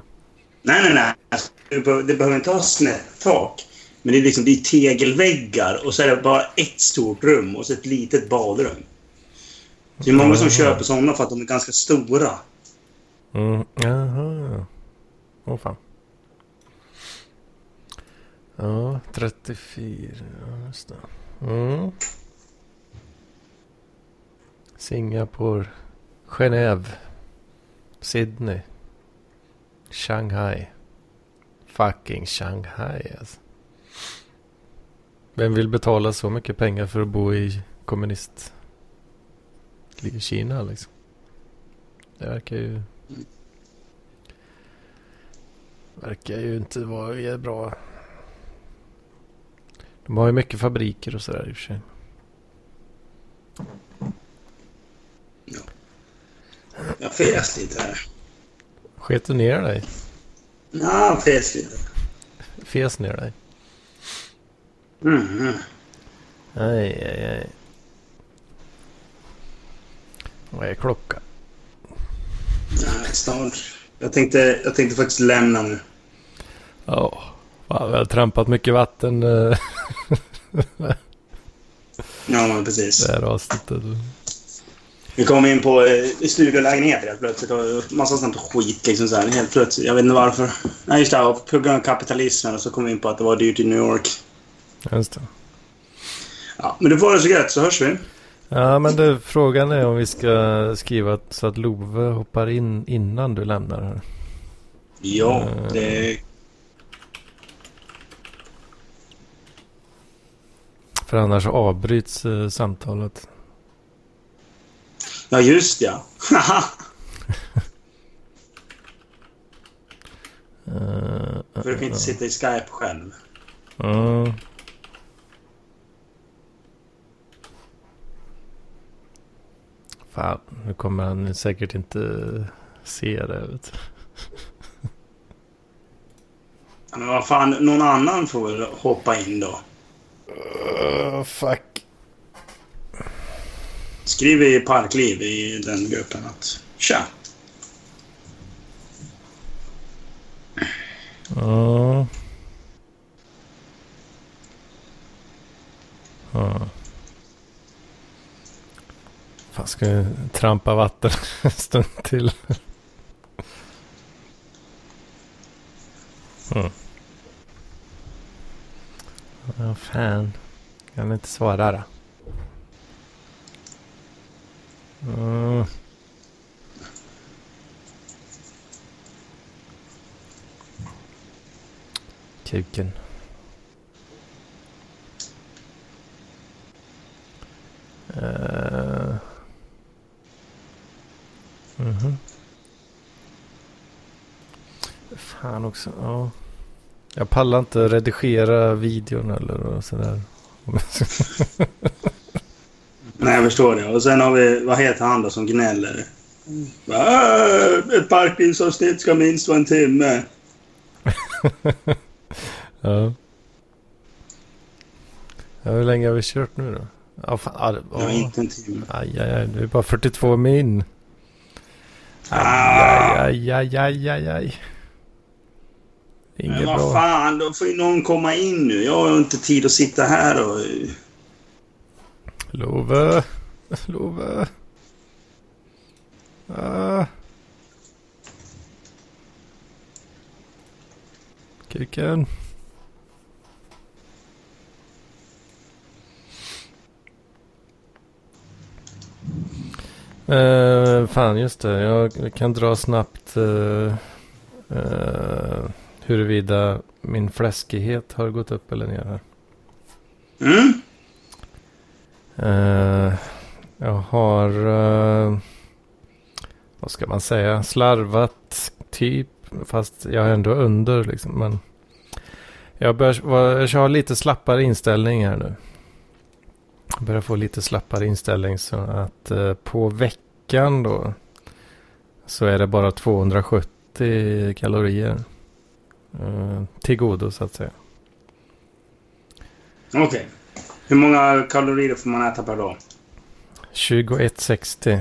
Nej, nej, nej. Alltså, det, behöver, det behöver inte ha snett tak. Men det är liksom det är tegelväggar och så är det bara ett stort rum och så ett litet badrum. Det är många som Jaha. köper sådana för att de är ganska stora. Mm, jaha. Åh fan. Ja, 34. Ja, just det. Mm. Singapore. Genève. Sydney. Shanghai. Fucking Shanghai alltså. Vem vill betala så mycket pengar för att bo i kommunist... Kina liksom? Det verkar ju... Verkar ju inte vara bra. De har ju mycket fabriker och sådär i och för sig. Jag fes lite här. Sket du ner dig? Ja, fes lite. Fes ner dig? Mm. Aj, aj, aj. Vad är klockan? Snart. Jag tänkte, jag tänkte faktiskt lämna nu. Ja, fan, vi har trampat mycket vatten eh, Ja, men precis. det här avsnittet. Vi kom in på eh, studiolägenheter helt plötsligt och massa sånt skit liksom så här. Helt plötsligt. Jag vet inte varför. Nej, just det. Och på grund av kapitalismen och så kom vi in på att det var dyrt i New York. Just det. Ja, men du får det så gött så hörs vi. Ja, men det, frågan är om vi ska skriva så att Love hoppar in innan du lämnar här. Ja, Eh. det... För annars avbryts eh, samtalet. Ja, just ja. För du kan inte sitta i Skype själv. uh. Fan, nu kommer han säkert inte se det. Vet Men vad fan, någon annan får väl hoppa in då. Uh, fuck. Skriv i Parkliv i den gruppen att tja. Ja. Ja. Fan, ska jag trampa vatten en stund till? Mm. Ja, fan. Kan inte svara då? Mm. Kuken. Uh. Mhm. Fan också. Ja. Jag pallar inte redigera videon eller sådär. Nej, jag förstår det. Och sen har vi, vad heter han då som gnäller? Ah, ett parklivsavsnitt ska minst vara en timme. ja. ja. Hur länge har vi kört nu då? Ja, fan. Aj, Ja, inte en timme. aj, aj, aj. Det är bara 42 min. Aj, Ah. aj, aj, aj, aj, aj. Inget Men vad bra. fan, då får ju någon komma in nu. Jag har inte tid att sitta här och... Love. Love. Ah. Kuken. Uh, fan, just det. Jag kan dra snabbt uh, uh, huruvida min fläskighet har gått upp eller ner här. Mm? Uh, jag har, uh, vad ska man säga, slarvat typ. Fast jag är ändå under liksom. Men jag börjar jag har lite slappare inställning här nu. Jag börjar få lite slappare inställning så att uh, på veckan då så är det bara 270 kalorier Uh, till godo så att säga. Okej. Hur många kalorier får man äta per dag? 2160.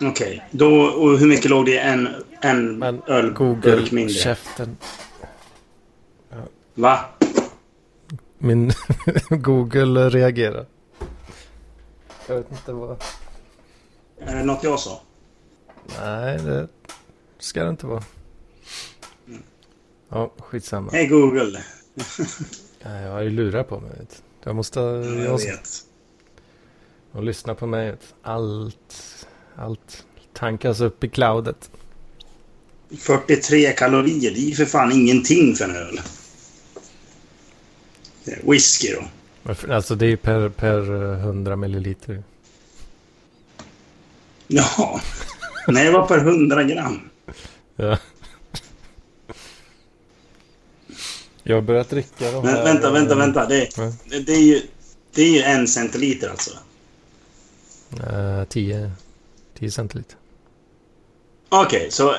Okej. Då, och hur mycket låg det i en, en Men öl, Google, burk mindre? käften. Va? Min Google reagerar. Jag vet inte vad. Är det något jag sa? Nej, det ska det inte vara. Ja, skitsamma. Hej Google. Nej, Jag har ju lurar på mig. Vet. Jag måste... Ja, Jag vet. och lyssna på mig. Vet. Allt, allt tankas upp i cloudet. 43 kalorier, det är ju för fan ingenting för en öl. Whisky då. Alltså det är per, per eh, 100 milliliter. Ja. Nej, det var per 100 gram. Ja. Jag har börjat dricka de Men här... vänta, vänta, vänta. Det, det, det, är ju, det är ju en centiliter alltså. Eh, 10, 10 centiliter. Okej, så...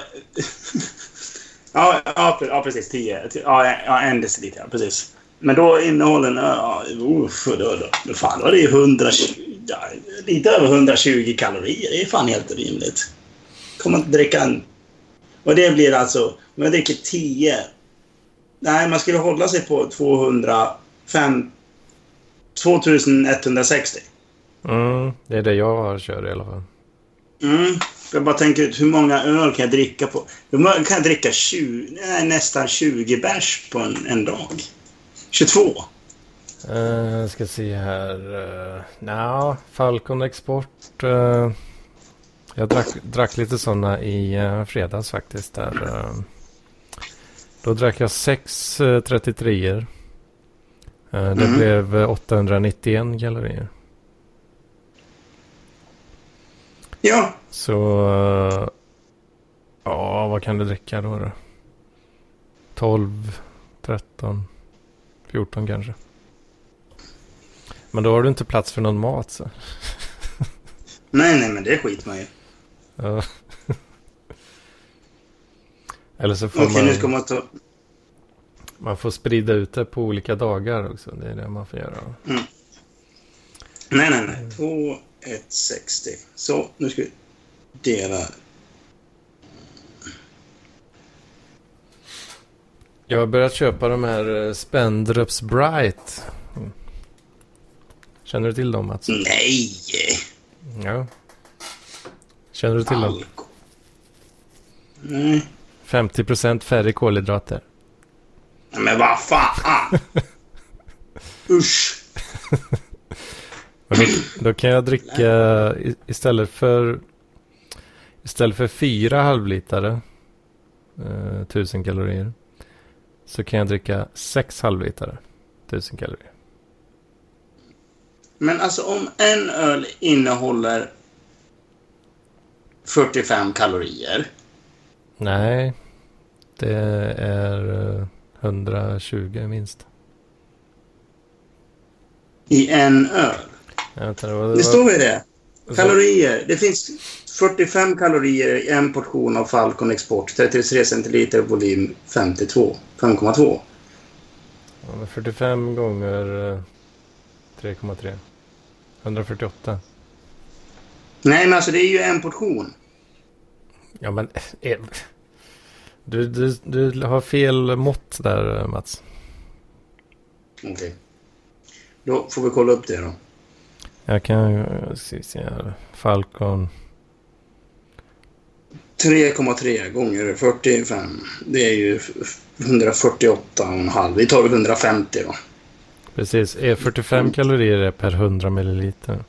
ja, ja, ja, precis. 10. Ja, ja, en deciliter. Ja, precis. Men då innehåller den... Ja, uff, då, då, då, fan, då är det ju 120... Ja, lite över 120 kalorier. Det är fan helt rimligt. Kommer inte dricka en... Och det blir alltså... Om jag dricker 10... Nej, man skulle hålla sig på 205... 2160. Mm, det är det jag har kört i alla fall. Mm. Jag bara tänker ut hur många öl kan jag dricka på... Hur många kan jag dricka 20, nej, nästan 20 bärs på en, en dag? 22? Uh, ska se här. Uh, Nja, Falcon Export. eh, jag drack, drack lite sådana i uh, fredags faktiskt. Där, eh. Då drack jag sex uh, 33 er Det Mm. blev eh, 891 kalorier. Ja. Så... eh, ja, vad kan du dricka då? då? 12, 13, 14 kanske. Men då har du inte plats för någon mat så. Nej, nej, men det skiter man ju. Ja. Eller så får Okej, man, man ta... man får sprida ut det på olika dagar också. Det är det man får göra. Nej, nej, nej. 2, 1, 60. Så, nu ska vi dela. Jag har börjat köpa de här eh, Spendrups Bright. Mm. Känner du till dem Mats? Nej! Ja. Känner du till dem? Alko. Nej. 50% färre kolhydrater. Men vad fan! Usch! Då, då kan jag dricka istället för istället för fyra halvlitare eh, 1000 kalorier så kan jag dricka sex halvlitare 1000 kalorier. Men alltså om en öl innehåller 45 kalorier. Nej, det är eh, 120 minst. I en öl. Inte, det var, Det står ju det. Kalorier. Det finns 45 kalorier i en portion av Falcon Export. 33 centiliter volym 52. 5,2. ja, men 45 gånger eh, 3,3. 148. Nej, men alltså det är ju en portion. Ja, men... eh, Du, du, du har fel mått där, eh, Mats. Okej. Då får vi kolla upp det då. Jag kan ju se, här. Falcon. 3,3 gånger 45. Det är ju 148,5. Vi tar väl 150 då. Precis. Är 45 kalorier per 100 milliliter.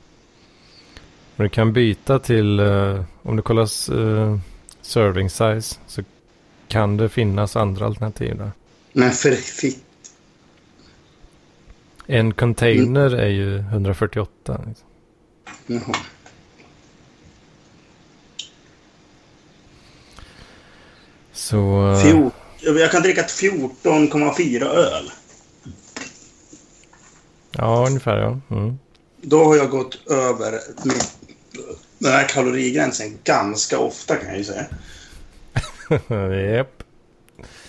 Men du kan byta till... eh, om du kollar uh, serving size så kan det finnas andra alternativ där. Men för fitt. En container är ju 148. liksom. Jaha. Så... Fjort, jag kan dricka 14,4 öl. Ja, ungefär ja. Mm. Då har jag gått över den här kalorigränsen ganska ofta kan jag ju säga. Japp.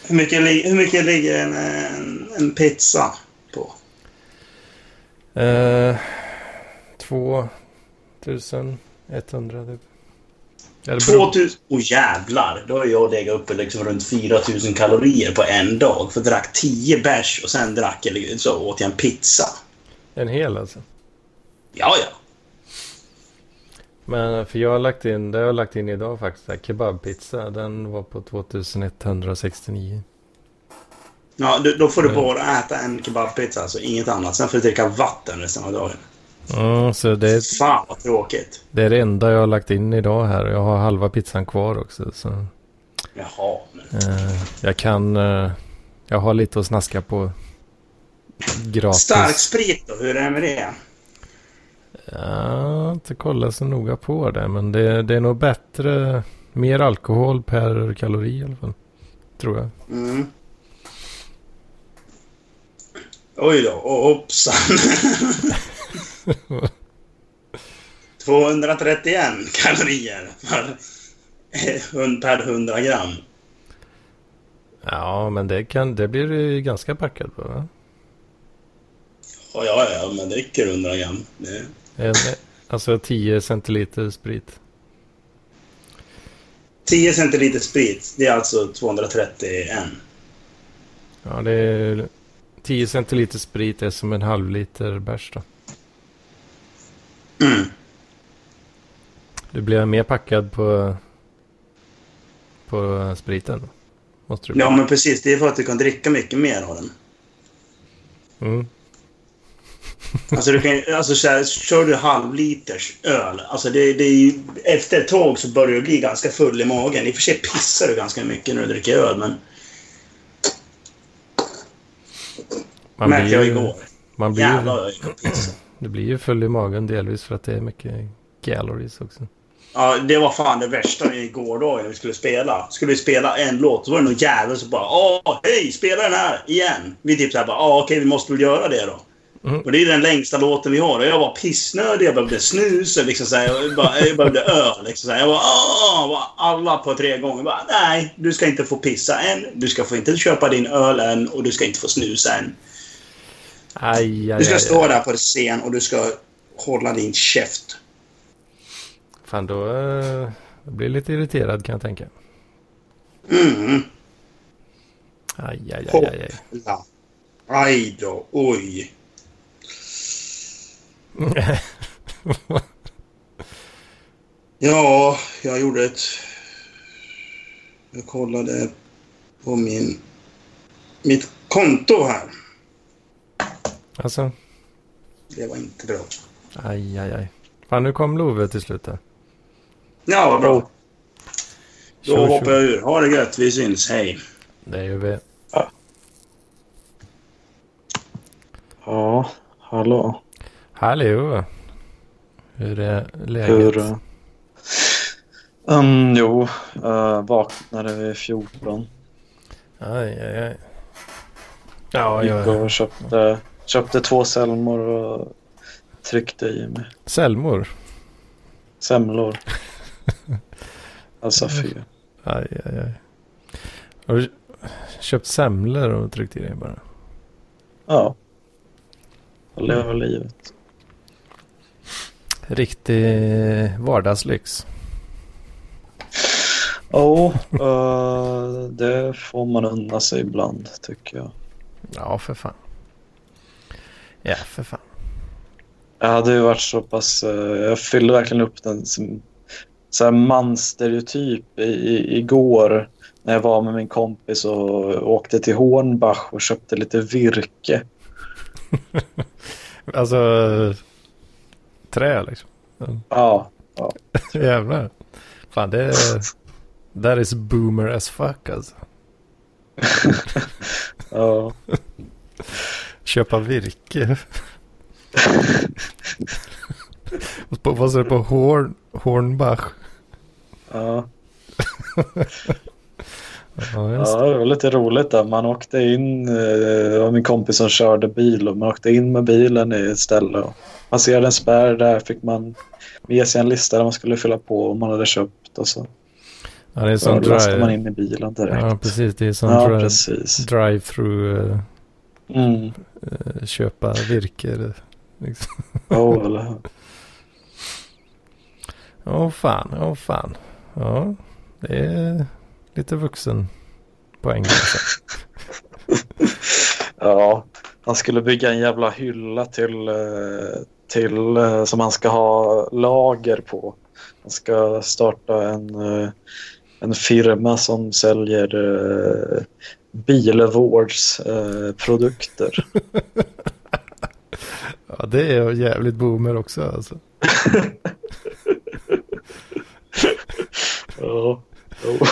Hur mycket, hur mycket ligger en, en, en pizza på? Eh, 2100 typ. Ja, det beror- 2000... Åh oh, jävlar! Då har jag legat uppe liksom runt 4000 kalorier på en dag. För drack 10 bärs och sen drack jag, så åt jag en pizza. En hel alltså. Ja, ja. Men för jag har lagt in, det har jag lagt in idag faktiskt, där, kebabpizza. Den var på 2169. ja då, får du bara äta en kebabpizza, alltså inget annat. Sen får du dricka vatten resten av dagen. Mm, så det är, Fan vad tråkigt. det är det enda jag har lagt in idag här. Jag har halva pizzan kvar också. Så, Jaha. Men... eh, jag kan, eh, jag har lite att snaska på gratis. Stark sprit då, hur är det med det? Jag har inte kollat så noga på det. Men det, det är nog bättre, mer alkohol per kalori i alla fall. Tror jag. Mm. Oj då, och hoppsan. 231 kalorier per, per 100 gram. Ja, men det, kan, det blir du ganska packad på va? Ja, ja, ja, men det räcker 100 gram. Det... En, alltså 10 centiliter sprit. 10 centiliter sprit, det är alltså 231. Ja, det är 10 centiliter sprit är som en halv liter bärs då. Mm. Du blir mer packad på, på spriten. Måste du bli. Ja, men precis. Det är för att du kan dricka mycket mer av den. Mm. Alltså, du kan, alltså så här, kör du halvliters öl, alltså det, det är ju, efter ett tag så börjar du bli ganska full i magen. I och för sig pissar du ganska mycket när du dricker öl, men Man märkte blir jag igår. man blir Jävlar jag du blir ju full i magen delvis för att det är mycket calories också. Ja, det var fan det värsta i gårdagen när vi skulle spela. Skulle vi spela en låt, så var det någon jävel som bara Åh, hej, spela den här igen! Vi typ såhär bara, ja okej, vi måste väl göra det då. Mm. Och det är den längsta låten vi har. Och jag var pissnödig, jag behövde snus, liksom jag, bara, jag behövde öl. Liksom. Jag var åh, alla på tre gånger bara, nej, du ska inte få pissa än. Du ska få inte köpa din öl än och du ska inte få snusa än. Aj, aj, Du ska aj, stå aj. där på scen och du ska hålla din käft. Fan, då eh, jag blir lite irriterad kan jag tänka. Mm. Aj, aj, aj, aj, aj. Ja. Aj då, oj. Ja, jag gjorde ett... Jag kollade på min... Mitt konto här. Alltså, Det var inte bra. aj, aj, aj. Fan, nu kom Love till slut där. Ja, vad bra. Då Tjo, hoppar tjo. jag ur. Ha det gött. Vi syns. Hej. Det gör vi. Ja, hallå. Hallå! Hur är läget? Hur... uh, Um, jo, uh, vaknade vid 14. Aj, aj, aj. Ja, Gick jag... och köpte, köpte två selmor och tryckte i mig. Selmor? Semlor. Alltså fy. Aj, aj, aj. Har du köpt semlor och tryckt i dig bara? Ja. Jag lever livet. Riktig vardagslyx. Ja, uh, det får man unna sig ibland tycker jag. Ja, för fan. Ja, för fan. Jag hade ju varit så pass... eh, jag fyllde verkligen upp den som så här mansstereotyp i, i, igår när jag var med min kompis och åkte till Hornbach och köpte lite virke. Alltså, trä liksom. Ja, Jävlar. Fan, det är... That is boomer as fuck alltså. ja. Köpa virke. På, vad sa du på Horn, Hornbach? ja. Ja, ja, det var lite roligt där. Man åkte in, eh, det var min kompis som körde bil och man åkte in med bilen i ett ställe och passerade en spärr där fick man med sig en lista där man skulle fylla på om man hade köpt och så Ja, det är som då lastade man drive. in i bilen direkt. Ja, precis. Det är som Ja, drive, drive-through eh, Mm. eh, köpa virke. Liksom. Oh, eller hur? Åh fan, åh fan. Ja, det är lite vuxen poäng. Alltså. Ja, han skulle bygga en jävla hylla till, eh, till eh, som han ska ha lager på. Han ska starta en, eh, en firma som säljer eh, bilvårdsprodukter. Ja, det är jävligt boomer också alltså. ja. Jo.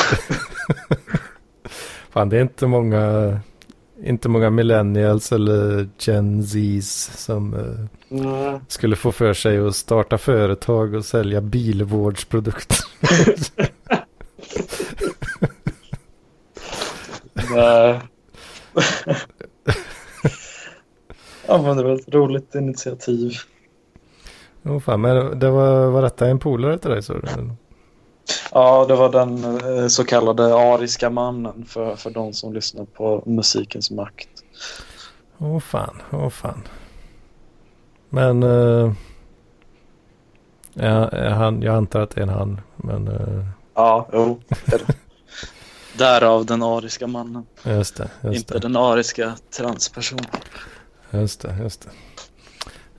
Fan, det är inte många, inte många millennials eller gen Zs som Nej. skulle få för sig att starta företag och sälja bilvårdsprodukter. Nej. Ja, men det var ett roligt initiativ. Oh, fan, men det var, var detta en polare till dig? Så? Ja, det var den eh, så kallade ariska mannen för, för de som lyssnar på musikens makt. Åh oh, fan, åh oh, fan. Men uh, ja, han, jag antar att det är en han. Men, uh... Ja, jo. Därav den ariska mannen. Just det. Just Inte det. den ariska transpersonen. Just det, just det.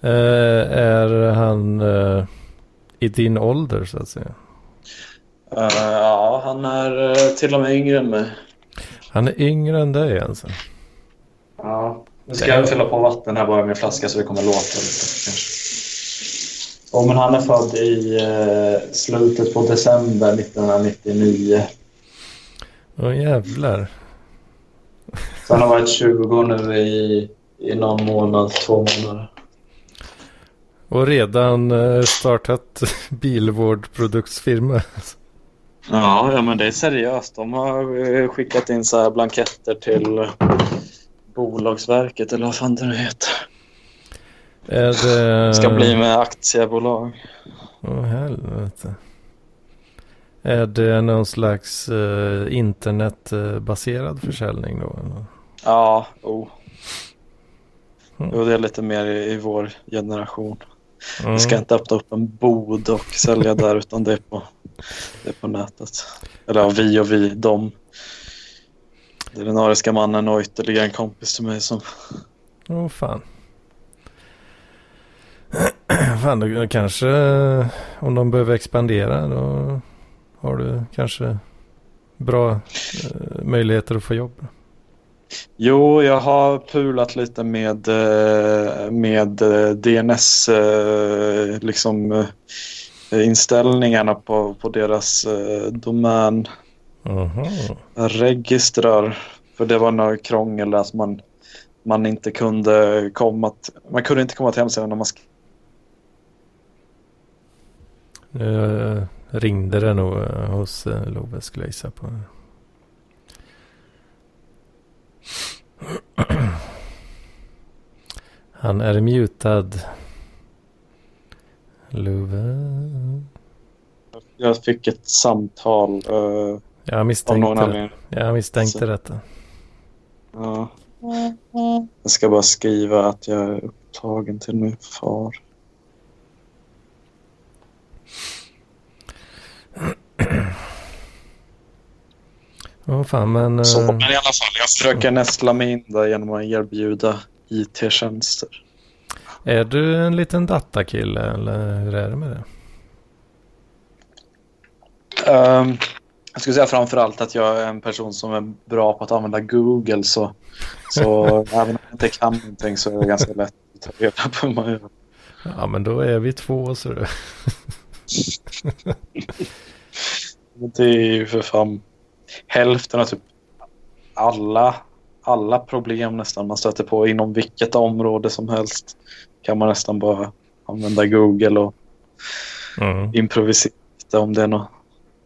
Uh, är han uh, i din ålder så att säga? Uh, ja, han är till och med yngre än mig. Han är yngre än dig alltså? Ja. Nu ska jag fylla på vatten här bara med en flaska så det kommer låta lite kanske. Oh, men han är född i eh, slutet på december 1999. Åh oh, jävlar. Så han har varit 20 nu i, i någon månad, två månader. Och redan startat bilvårdproduktsfirma. Ja, ja, men det är seriöst. De har eh, skickat in så här blanketter till Bolagsverket eller vad fan det nu heter. Är det... Ska bli med aktiebolag. Åh oh, helvete. Är det någon slags uh, internetbaserad försäljning då? Eller? Ja, oh. Mm. Jo, det är lite mer i, i vår generation. Mm. Vi ska inte öppna upp en bod och sälja där utan det är på, det är på nätet. Eller ja, vi och vi, de. Det är den ariska mannen och ytterligare en kompis till mig som... Åh oh, fan. fan, då kanske om de behöver expandera då har du kanske bra eh, möjligheter att få jobb. Jo, jag har pulat lite med, eh, med eh, DNS eh, liksom, inställningarna på, på deras domän. Aha. Registrar. För det var något krångel att man, man inte kunde komma till, man kunde inte komma till hemsidan när man skrev. Nu ringde det nog hos Love skulle jag gissa på. Han är mutad. Love. Jag fick ett samtal. Uh, jag misstänkte, jag misstänkte Så. detta. Ja. Jag ska bara skriva att jag är upptagen till min far. oh, fan, men... Så, men i alla fall, jag försöker nästla mig in där genom att erbjuda IT-tjänster. Är du en liten datakille eller hur är det med det? Um, jag skulle säga framför allt att jag är en person som är bra på att använda Google. Så, så även om jag inte kan någonting så är det ganska lätt att ta reda på hur man gör. Ja, men då är vi två så du. det är ju för fan hälften av typ alla, alla problem nästan man stöter på inom vilket område som helst kan man nästan bara använda Google och mm. improvisera om det är något.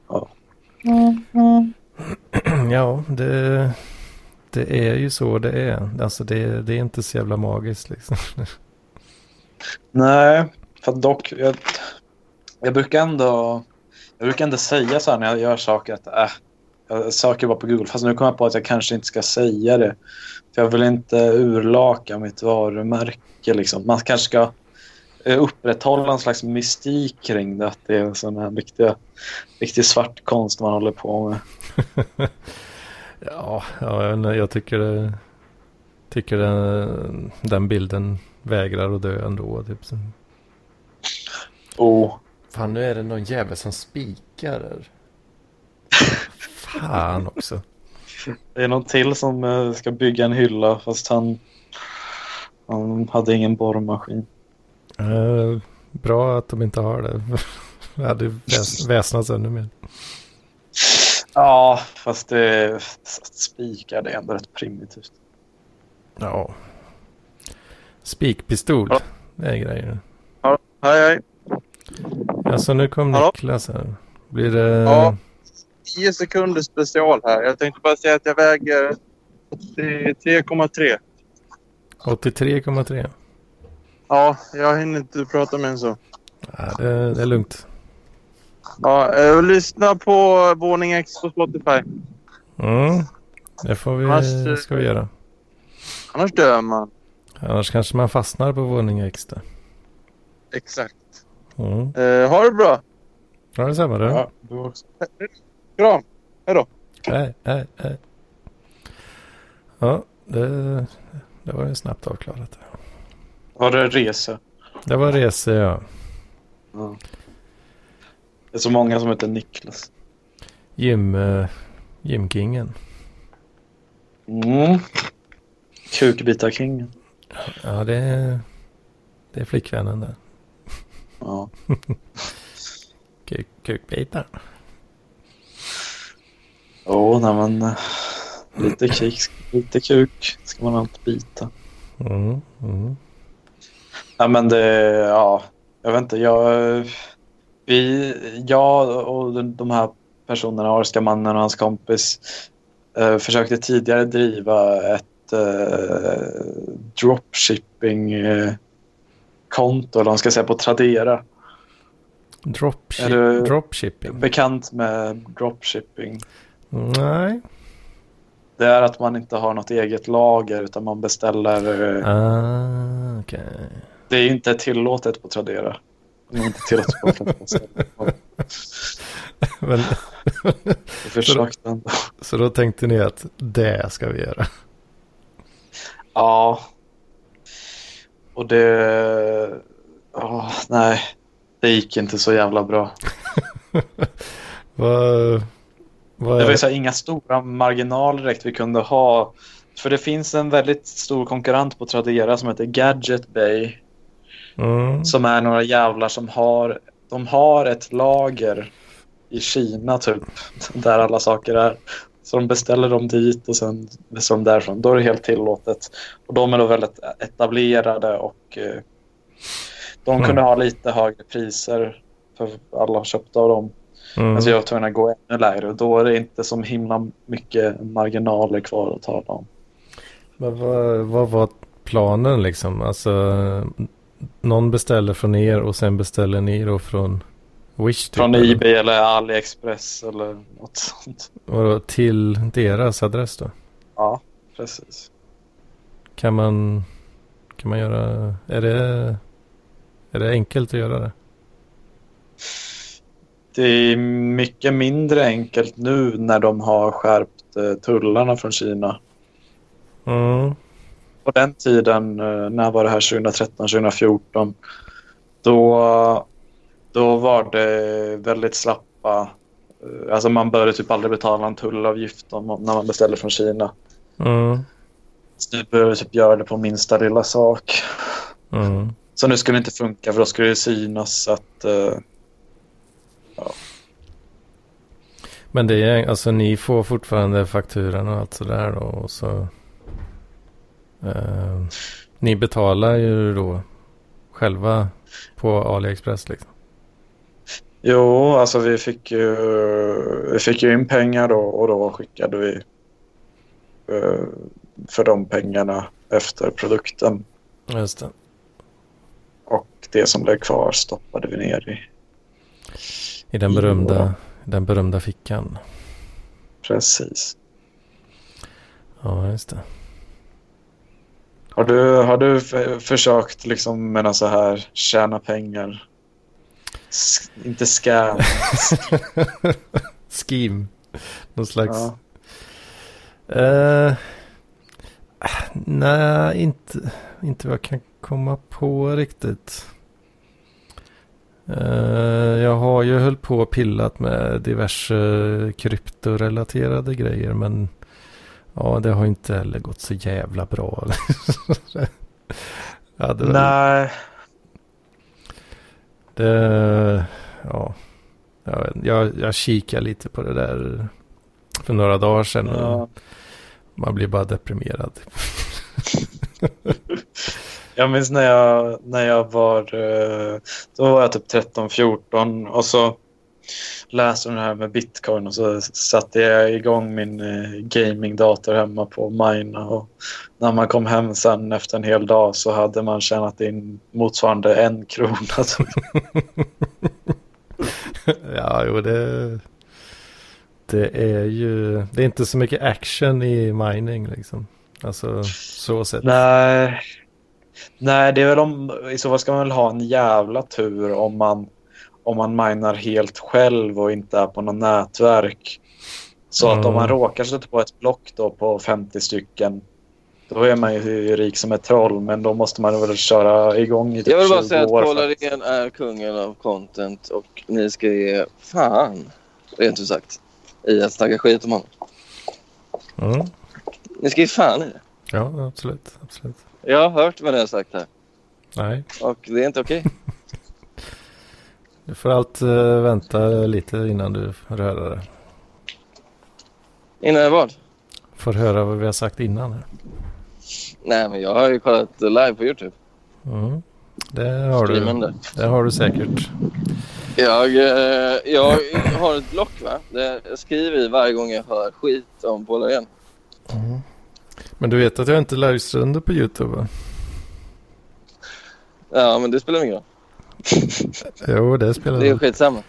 Ja, mm. ja det, det är ju så det är. Alltså det, det är inte så jävla magiskt liksom. Nej, för dock, jag, jag brukar ändå jag brukar ändå säga så här när jag gör saker att äh, jag söker bara på Google. Fast nu kommer jag på att jag kanske inte ska säga det. För jag vill inte urlaka mitt varumärke. Liksom. Man kanske ska eh, upprätthålla en slags mystik kring det. Att det är en sån här riktig, riktig svart konst man håller på med. ja, ja, jag tycker, det, tycker den, den bilden vägrar att dö ändå. Typ. Oh. Fan, nu är det någon jävel som spikar. Fan också. Det är någon till som eh, ska bygga en hylla fast han, han hade ingen borrmaskin. Uh, bra att de inte har det. Det hade väs väsnats ännu mer. Ja, fast det spikar det är ändå rätt primitivt. Ja. Spikpistol. Det är grejer. Ja, hej hej. Alltså nu kom Hallå? Niklas här. Blir det... Ja. 10 sekunder special här. Jag tänkte bara säga att jag väger 83,3. 83,3? Ja, jag hinner inte prata med en så. Ja, det, det är lugnt. Ja, eh, lyssna på Våning X på Spotify. Mm. Det får vi, Annars, eh, ska vi göra. Annars dör man. Annars kanske man fastnar på våning X där. Exakt. Mm. Eh, ha det bra. Ja, detsamma du. Ja, du också. Kram. Nej, nej, nej. Ja, det, det var ju snabbt avklarat. Var det resa? Det var resor ja. Ja. Det är så många som heter Niklas. Jim, uh, Jimkingen. Mm. Kukbitarkingen. Ja, det är, det är flickvännen där. Ja. Kuk, kukbitar. Jo, nej men eh, lite kuk, lite kuk ska man alltid bita. Mm, mm. Nej men det, ja, jag vet inte, jag, vi, jag och de- här personerna, Arska-mannen och hans kompis, eh, försökte tidigare driva ett eh, dropshipping-konto, eller vad man ska säga, på Tradera. Dropship, Är du- Dropshipping? Bekant med dropshipping. Nej. Det är att man inte har något eget lager utan man beställer. eh, Ah, okej. Det är inte tillåtet på Tradera. Det är inte tillåtet på. Men, Jag försökte ändå. så då tänkte ni att det ska vi göra? Ja. Och det... ja, nej, det gick inte så jävla bra. Vad, vad Det var ju så här, inga stora marginaler direkt vi kunde ha. För det finns en väldigt stor konkurrent på Tradera som heter Gadget Bay. Mm. Som är några jävlar som har, de har ett lager i Kina typ. Där alla saker är. Så de beställer dem dit och sen beställer de därifrån. Då är det helt tillåtet. Och de är då väldigt etablerade och eh, de Mm. kunde ha lite högre priser för alla köpte av dem. Mm. Alltså jag var tvungen att gå ännu lägre och då är det inte så himla mycket marginaler kvar att tala om. Men vad, vad var planen liksom? Alltså, någon beställer från er och sen beställer ni då från Wish? Typ, Från eller? Ebay eller AliExpress eller något sånt. Och då till deras adress då? Ja, precis. Kan man, kan man göra, är det, är det enkelt att göra det? Det är mycket mindre enkelt nu när de har skärpt eh, tullarna från Kina. Mm. På den tiden, eh, när var det här 2013, 2014, då, då var det väldigt slappa. eh, Alltså man började typ aldrig betala en tullavgift när man beställer från Kina. Mm. Så nu började typ göra det på minsta lilla sak. Mm. Så nu skulle det inte funka för då skulle det synas att Men det är, alltså ni får fortfarande fakturan och allt sådär då och så. Eh, ni betalar ju då själva på AliExpress liksom. Jo, alltså vi fick ju, vi fick ju in pengar då och då skickade vi eh, för de pengarna efter produkten. Just det. Och det som blev kvar stoppade vi ner i. I den berömda, den berömda fickan. Precis. Ja, just det. Har du, har du försökt liksom med någon så här tjäna pengar? S- inte scam. Scheme. Någon slags. ja. Eh, nej, inte, inte vad jag kan komma på riktigt. Eh, jag har ju höll på och pillat med diverse kryptorelaterade grejer men ja, det har inte heller gått så jävla bra. ja, det, Nej, det, ja, jag, jag, kikar lite på det där för några dagar sedan. ja. Man blir bara deprimerad. Jag minns när jag, när jag var, eh, då var jag typ 13-14 och så läste om det här med bitcoin och så satte jag igång min eh, gamingdator hemma på Mina. Och när man kom hem sen efter en hel dag så hade man tjänat in motsvarande en krona. ja, jo det... Det är ju... Det är inte så mycket action i mining liksom. Alltså så sett. Nej. Nej, det är väl om... I så fall ska man väl ha en jävla tur om man om man minar helt själv och inte är på något nätverk. Så mm. att om man mm. råkar sätta på ett block då på 50 stycken då är man ju rik som ett troll, men då måste man väl köra igång i typ Jag vill bara säga att Paul Arén är kungen av content och ni ska ge fan, rent ut sagt, i att snacka skit om honom. Mm. Ni ska ge fan i det. Ja, absolut. absolut. Jag har hört vad ni har sagt här. Nej. Och det är inte okej. Okay. Du får allt uh, vänta lite innan du får höra det. Innan vad? Får höra vad vi har sagt innan. Här. Nej, men jag har ju kollat live på YouTube. Mm. Det har du. Det har du säkert. Jag, eh, jag har ett block va? Det jag skriver i varje gång jag hör skit om Paul igen. Mm. Men du vet att jag inte livesänder på YouTube va? Ja, men det spelar ingen roll. jo, det spelar Det är skitsamma.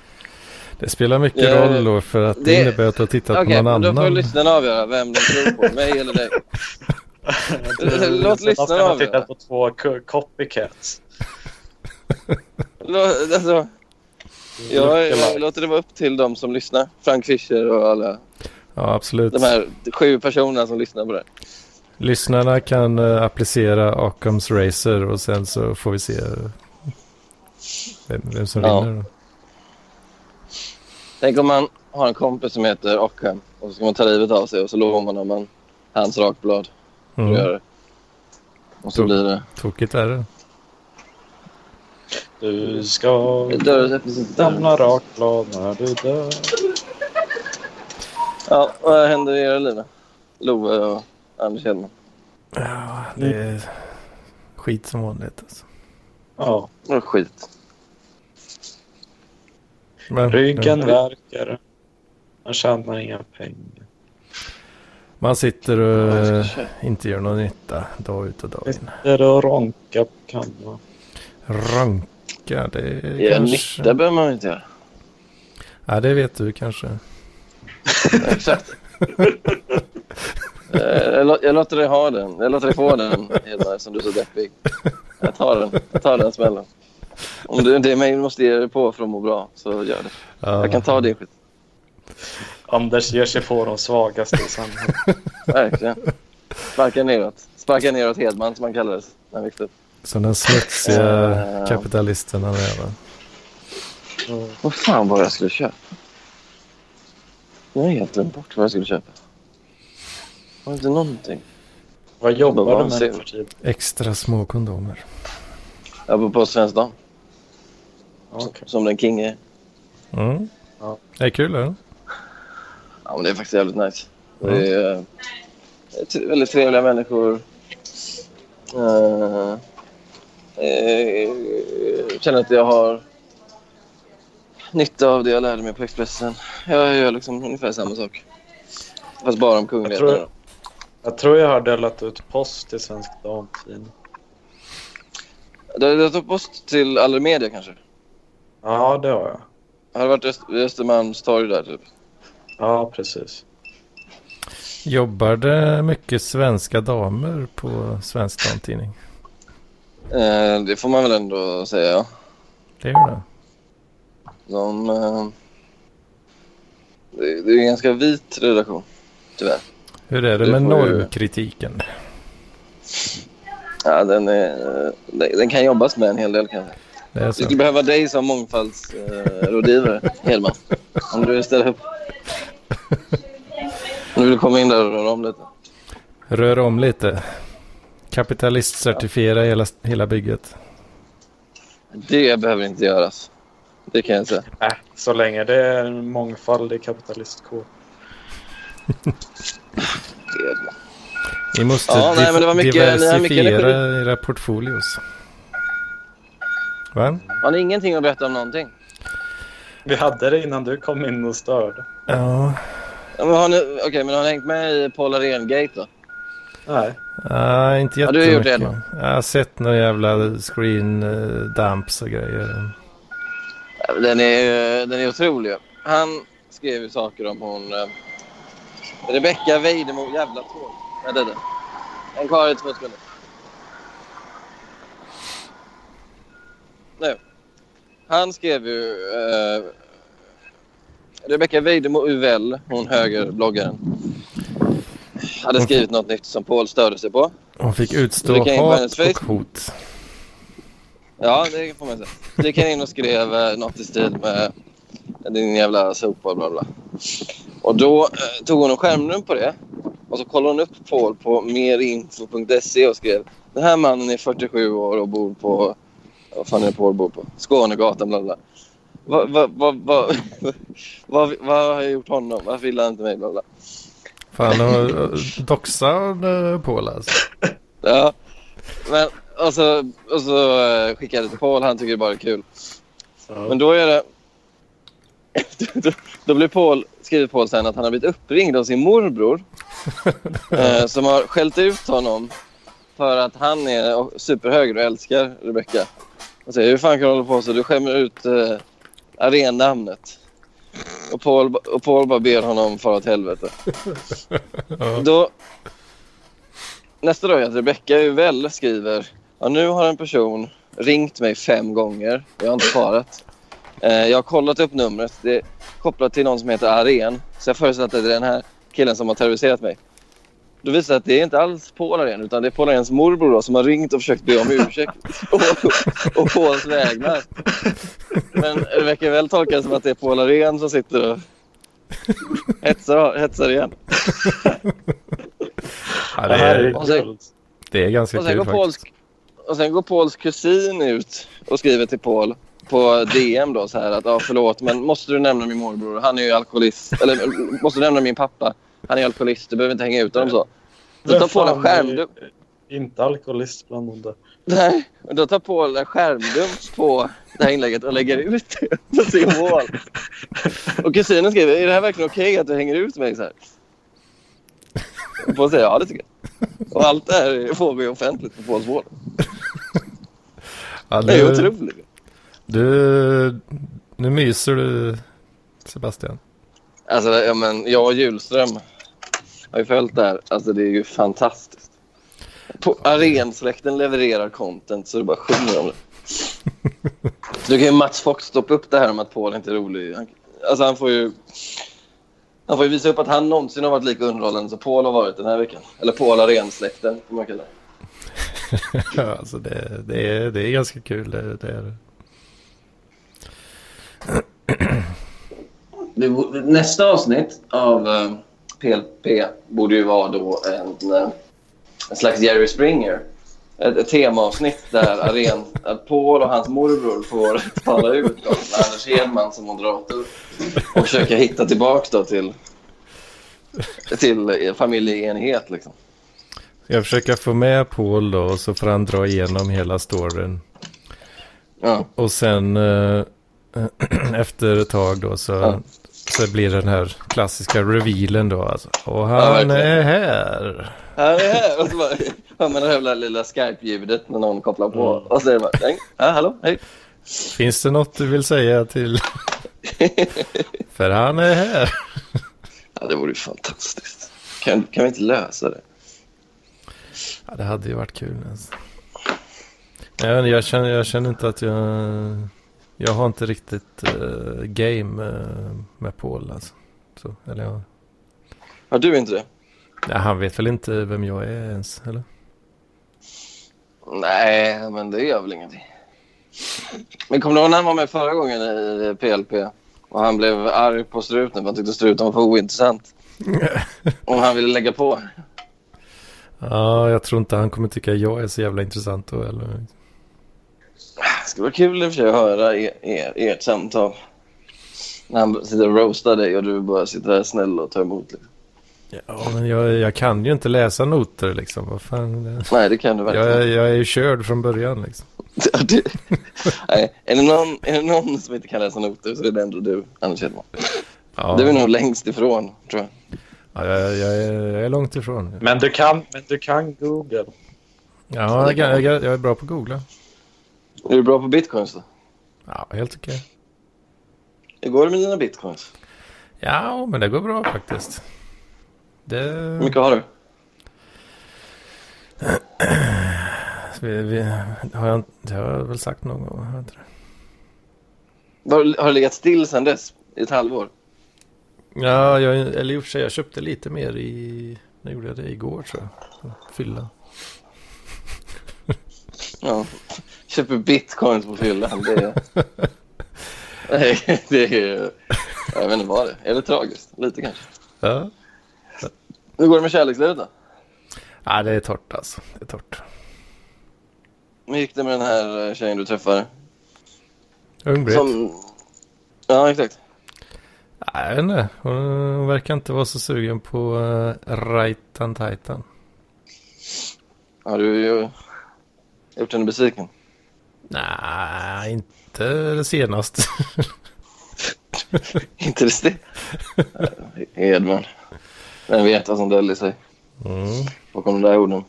Det spelar mycket ja, roll då för att det, det innebär att du har tittat okay, på någon annan. Okej, då får lyssnarna avgöra vem de tror på, mig eller dig. Låt lyssnarna avgöra. tittat på två copycats. Låt, alltså, jag, jag låter det vara upp till de som lyssnar. Frank Fischer och alla. Ja, absolut. De här sju personerna som lyssnar på det. Lyssnarna kan uh, applicera Occams Racer och sen så får vi se vem, vem som ja. vinner. Då. Tänk om man har en kompis som heter Ockham och så ska man ta livet av sig och så lovar man hans rakblad. Mm. Gör det. Och så Tok blir det... Tokigt är det. Du ska lämna rakblad när du dör. Ja, vad händer i era liv Love och Anders Hedman? Ja, det är skit som vanligt alltså. Ja. Det skit. Men, Ryggen värker. Man tjänar inga pengar. Man sitter och inte gör någon nytta dag ut och dag in. Sitter och ronkar på kammaren. Ronka, det är ja, kanske... nytta behöver man inte göra. Ja, det vet du kanske. Exakt. Eh, jag, låter dig ha den. Jag låter dig få den, Edvard, som du är så deppig. Jag tar den. Jag tar den smällen. Om du inte är mig måste ge dig på för att må bra, så gör det. Ja. Jag kan ta din skit. Anders ger sig på de svagaste i samhället. Verkligen. Sparka neråt. Sparka neråt Hedman som han kallades upp. Som den smutsiga uh, kapitalisten han är va? Mm. Vad fan var jag skulle köpa? Jag har helt glömt bort vad jag skulle köpa. Var inte någonting? Vad jobbar du med för tid? Extra små kondomer. Jag bor på Svensk Dam. Okay. Som den king är. Mm. Ja. Det är kul eller? Ja, men det är faktiskt jävligt nice. Mm. Det är, uh, väldigt trevliga människor. Uh, uh, känner att jag har nytta av det jag lärde mig på Expressen. Jag gör liksom ungefär samma sak. Fast bara om kungligheterna. Jag, jag tror jag har delat ut post till Svensk Damtidning. Du har delat upp post till Allermedia kanske? Ja, det har jag. Har du varit vid Östermalmstorg där typ? Ja, precis. Jobbar det mycket svenska damer på Svensk Damtidning? Eh, det får man väl ändå säga, ja. Det gör det. De... Eh, det, det är en ganska vit redaktion, tyvärr. Hur är det, det med normkritiken? Ja, den, är, den kan jobbas med en hel del kanske. Vi skulle behöva dig som mångfaldsrådgivare, eh, Hedman. Om du ställer upp. Om du vill komma in där och röra om lite. Rör om lite. Kapitalistcertifiera ja. hela, hela bygget. Det behöver inte göras. Det kan jag säga. Äh, så länge det är en mångfaldig kapitalistkår. Ni måste ja, nej, men det var mycket, diversifiera era portfolios. Va? Har ni ingenting att berätta om någonting? Vi hade det innan du kom in och störde. Ja. Ja, men har ni, okej, men har ni hängt med i Paul Arén-gate då? Nej. Nej, inte Ja, du har gjort det jättemycket. Jag har sett några jävla screen eh, dumps och grejer. Den är, den är otrolig. Han skrev ju saker om hon... Eh, Rebecka Weidemo... Jävla tåg. Nej, det är det. En kvar i två sekunder. Nu. Han skrev ju... Eh, Rebecka Weidemo Uvell, hon högerbloggaren, hade skrivit något nytt som Paul störde sig på. Hon fick utstå hat och hot. Ja, det får man säga. Gick han in och skrev eh, något i stil med din jävla sopa bla bla. Och då eh, tog hon en skärmdump på det. Och så kollade hon upp Paul på merinfo.se och skrev Den här mannen är 47 år och bor på... Vad fan är det Paul bor på? Skånegatan bla bla. Vad va, va, va, vad vad har jag gjort honom? Varför gillar han inte mig? Bla bla. Fan, doxar uh, Paul alltså. Ja, men och så, och så eh, skickade jag det till Paul. Han tycker det bara är kul. Men då är det... då, då blir Paul, skriver Paul sen att han har blivit uppringd av sin morbror eh, som har skällt ut honom för att han är superhöger och älskar Rebecca. Och säger hur fan kan du hålla på så? Du skämmer ut eh, arennamnet. Och Paul, och Paul bara ber honom fara åt helvete. Då, nästa dag är att Rebecca väl skriver ja, nu har en person ringt mig fem gånger. Jag har inte svarat. Eh, jag har kollat upp numret. Det är kopplat till någon som heter Aren. Så jag föreställer att det är den här killen som har terroriserat mig. Då visar det att det är inte alls Paul Aren utan det är Paul Arens morbror då, som har ringt och försökt be om ursäkt. och, och Pauls vägnar. Men Rebecca väl tolkar det som att det är Paul Aren som sitter och hetsar, hetsar igen. Ja, det, Det är, är Och sen- kul. det är ganska Och sen, kul går faktiskt. Och sen går Pauls kusin ut och skriver till Paul på DM då så här att ja, förlåt men måste du nämna min morbror? Han är ju alkoholist. Eller måste du nämna min pappa? Han är alkoholist. Du behöver inte hänga ut honom så. Då tar Paul en skärmdump. är Inte alkoholist bland de där. Nej, då tar Paul en skärmdump på det här inlägget och lägger ut det på sin wall. Och kusinen skriver, är det här verkligen okej att du hänger ut mig så här? Och Paul säger, ja det tycker jag. Och allt det här får vi offentligt på Pauls wall. Ja, Det är du, otroligt. du, nu myser du Sebastian. Alltså, ja, men jag och Hjulström har ju följt det här. Alltså, det är ju fantastiskt. På Arensläkten levererar content så det bara sjunger om det. Du kan ju Mats Fox stoppa upp det här om att Paul inte är rolig. Han, alltså, han får ju... Han får ju visa upp att han någonsin har varit lika underhållande som Paul har varit den här veckan. Eller Paul Arensläkten, får man kalla det. Alltså det, det, är, det är ganska kul. Det, det är det. Det borde- Nästa avsnitt av eh, PLP borde ju vara då en, eh, en slags Jerry Springer. Ett, ett temaavsnitt där aren, att Paul och hans morbror får tala ut med Anders Hedman som moderator och försöka hitta tillbaka då till, till eh, familjeenighet. Liksom. Jag försöker få med Paul då och så får han dra igenom hela storyn. Ja. Och sen eh, efter ett tag då så, Ja. så blir den här klassiska revealen då. Alltså. Och Ja, han verkligen. är här. Här är här! Och så bara hör man det här lilla Skype-ljudet när någon kopplar på. Och så är det bara, "Nej, ja, hallå, hej. Finns det något du vill säga till? För han är här. Ja, det vore ju fantastiskt. Kan, kan vi inte lösa det? Ja, det hade ju varit kul. Alltså. Jag, jag, känner, jag känner inte att jag... Jag har inte riktigt eh, game eh, med Paul alltså. Så, eller jag, Har du inte det? ja, han vet väl inte vem jag är ens, eller? Nej, men det gör väl ingenting. Men kommer du ihåg när han var med förra gången i PLP? Och han blev arg på struten för han tyckte struten var för ointressant. Om han ville lägga på. Ja, jag tror inte han kommer tycka jag är så jävla intressant då, eller? Det skulle vara kul i och för sig att höra er, er, ert samtal. När han sitter och roastar dig och du bara sitter där snäll och tar emot. Liksom. Ja, men jag, jag kan ju inte läsa noter liksom. Vad fan. Det... Nej, det kan du verkligen. Jag, jag är ju körd från början liksom. Ja, det, nej, är, det någon, är det någon som inte kan läsa noter så är det ändå du, Anders Hedman. Ja, Du är nog längst ifrån, tror jag. Ja, jag, jag, är, jag är långt ifrån. Men du kan, men du kan Google. Ja, jag, jag, jag är bra på att googla. Är du bra på bitcoins då? Ja, helt okej. Hur går det med dina bitcoins? Ja, men det går bra faktiskt. Det... Hur mycket har du? Vi, vi, har jag, det har jag väl sagt någon gång. har jag inte det? Har, har det legat still sedan dess? I ett halvår? Ja, jag, eller i och för sig, jag köpte lite mer i... När gjorde jag det? Igår tror jag. Fylla. Ja. Köper bitcoins på fyllan. Det. Nej, det är... Jag vet inte vad det är. Är det tragiskt? Lite kanske. Ja. Hur går det med kärlekslivet då? ja, det är torrt alltså. Det är torrt. Hur gick det med den här tjejen du träffade? Ung-Britt? Som... Ja, exakt. Nej, jag vet inte. Hon, verkar inte vara så sugen på uh, Rajtan Tajtan. Har du ju gjort henne besviken? Nej, inte det senaste. Inte det det? Hedman. Vem vet vad som döljer sig Mm. bakom de där orden?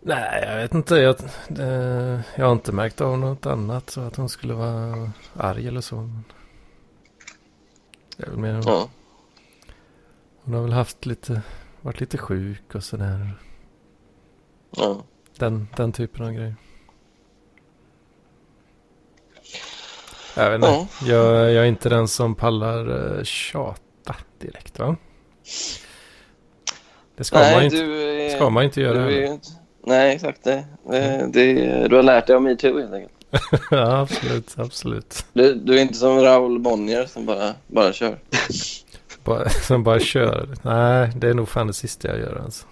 Nej, jag vet inte. Jag, det, jag har inte märkt av något annat. Så att hon skulle vara arg eller så. Det är väl mer, Ja. Hon har väl haft lite, varit lite sjuk och sådär. ja. Den, den typen av grejer. Jag vet inte. Ja. Jag, jag är inte den som pallar uh, tjata direkt va? Det ska, man, ju inte, är... ska man inte göra. är. Nej, exakt det. Det, det. Du har lärt dig av metoo helt enkelt. ja, absolut, absolut. Du, du är inte som Raoul Bonnier som bara, bara kör. Bara, som bara kör. Nej, det är nog fan det sista jag gör alltså.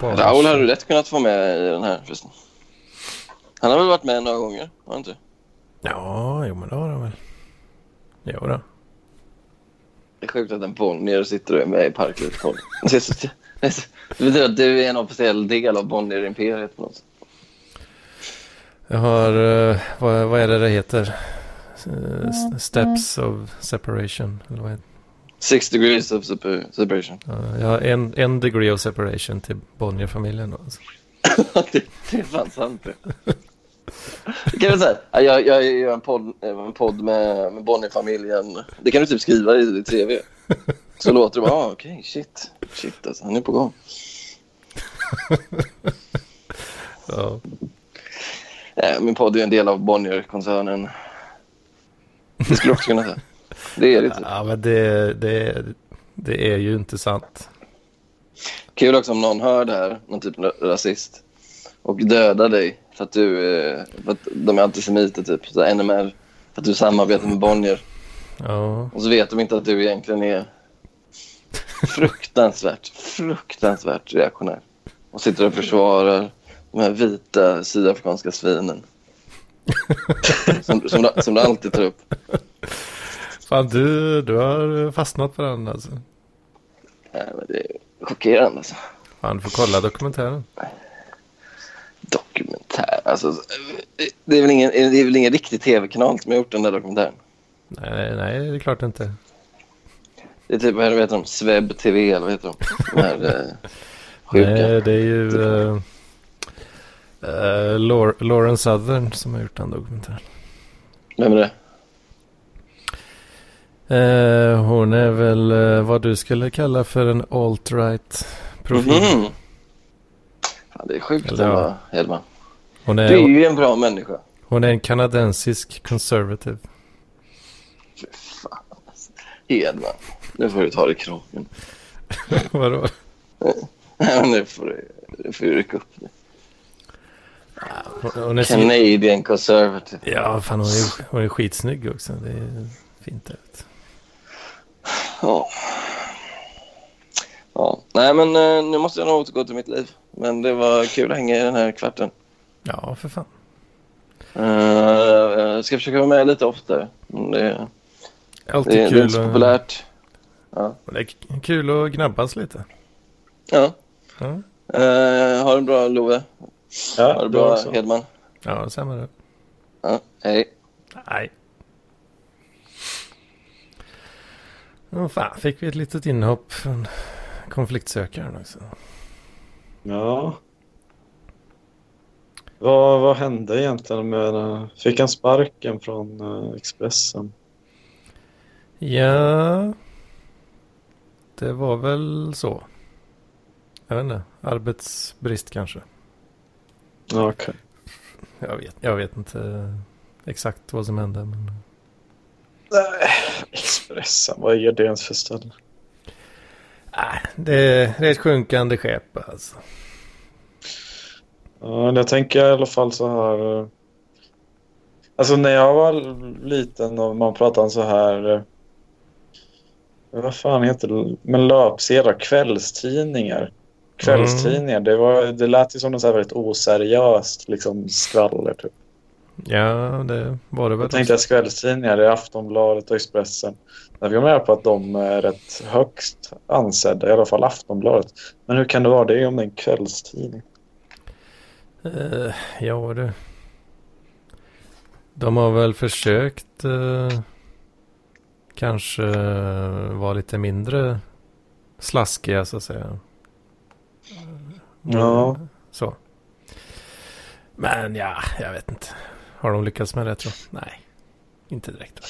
Raoul hade du lätt kunnat få med i den här förresten. Han har väl varit med några gånger? Har han inte? Ja, jo men det har han väl. Jo då. Det är sjukt att en Bonnier sitter och är med i så- det betyder att du är en officiell del av Bonnier-imperiet på något sätt. Jag har, eh, vad, vad är det det heter? Steps of separation. Eller vad heter? Six degrees of separation. Ja, jag har en, en degree of separation till Bonnier-familjen. Alltså. det, det är fan sant det. Det kan du säga. Ja, Jag, jag gör en podd, eh, en podd med, med Bonnier-familjen. Det kan du typ skriva i ditt CV. Så låter det bara, ah, okej, shit. Shit alltså, han är på gång. Ja. Eh, Min podd är en del av Bonnier-koncernen. Det skulle du också kunna säga. Det är det typ. ja, men det, det, det är ju inte sant. Kul också om någon hör det här, någon typ av rasist, och dödar dig för att du eh, för att de är antisemiter, typ. Så NMR, för att du samarbetar med Bonnier. Ja, Och så vet de inte att du egentligen är fruktansvärt, fruktansvärt reaktionär. Och sitter och försvarar de här vita sydafrikanska svinen. Som, som, du- som du alltid tar upp. fan du, du har fastnat på den alltså. Nej, men det är chockerande alltså. Fan, du får kolla dokumentären. Dokumentär, alltså. Det är väl ingen, det är väl ingen riktig tv-kanal som har gjort den där dokumentären. Nej, nej, det är klart inte. Det är typ, vad heter de? Sveb TV eller vad heter de? De här eh, sjuka. Nej, det är ju uh, uh, Lauren Southern som har gjort den dokumentären. Vem är det? Eh, hon är väl eh, vad du skulle kalla för en alt-right profil. Mhm. Fan, det är sjukt Eller ja. Hedman. Hon, Du är är, ju en bra människa. hon är en kanadensisk conservative. Fy fan. Alltså. Hedman. Nu får du ta dig i kragen. Vadå? Nej, nu får du, nu får du rycka upp dig. Så, Canadian conservative. ja, fan hon är, hon är skitsnygg också. Det är fint. du. Ja. Ja, nej men eh, nu måste jag nog återgå till mitt liv. Men det var kul att hänga i den här kvarten. Ja, för fan. Eh, jag ska försöka vara med lite oftare. Men Det, Alltid det, det är kul. inte så populärt. Det är kul att gnabbas lite. Ja. Ja. Uh, ha det bra Love. Ja, Ha det du bra, också. Hedman. Ja, samma det. Ja, hej. Nej. Oh, fan, fick vi ett litet inhopp från konfliktsökaren också. Ja. Vad, vad hände egentligen med... Fick han sparken från eh, Expressen? Ja, det var väl så. Jag vet inte, arbetsbrist kanske. Okej. Jag vet, jag vet inte exakt vad som hände. Men... Nej, Expressen, vad är det ens för ställe? Nej, det, det är ett sjunkande skepp alltså. Ja, jag tänker i alla fall så här. eh, Alltså när jag var liten och man pratade om så här. eh, Vad fan heter det? Men löpsedlar, kvällstidningar. Kvällstidningar, det, var, det lät ju som något så här väldigt oseriöst liksom skvaller. Typ. Ja, det var det väl. Jag tänkte att kvällstidningar, det är Aftonbladet och Expressen. Jag fick med på att de är rätt högst ansedda, i alla fall Aftonbladet. Men hur kan det vara det om det är en kvällstidning? Uh, ja du. De har väl försökt eh, kanske uh, vara lite mindre slaskiga så att säga. Ja. Så. Men ja, jag vet inte. Har de lyckats med det tror jag? Nej, inte direkt.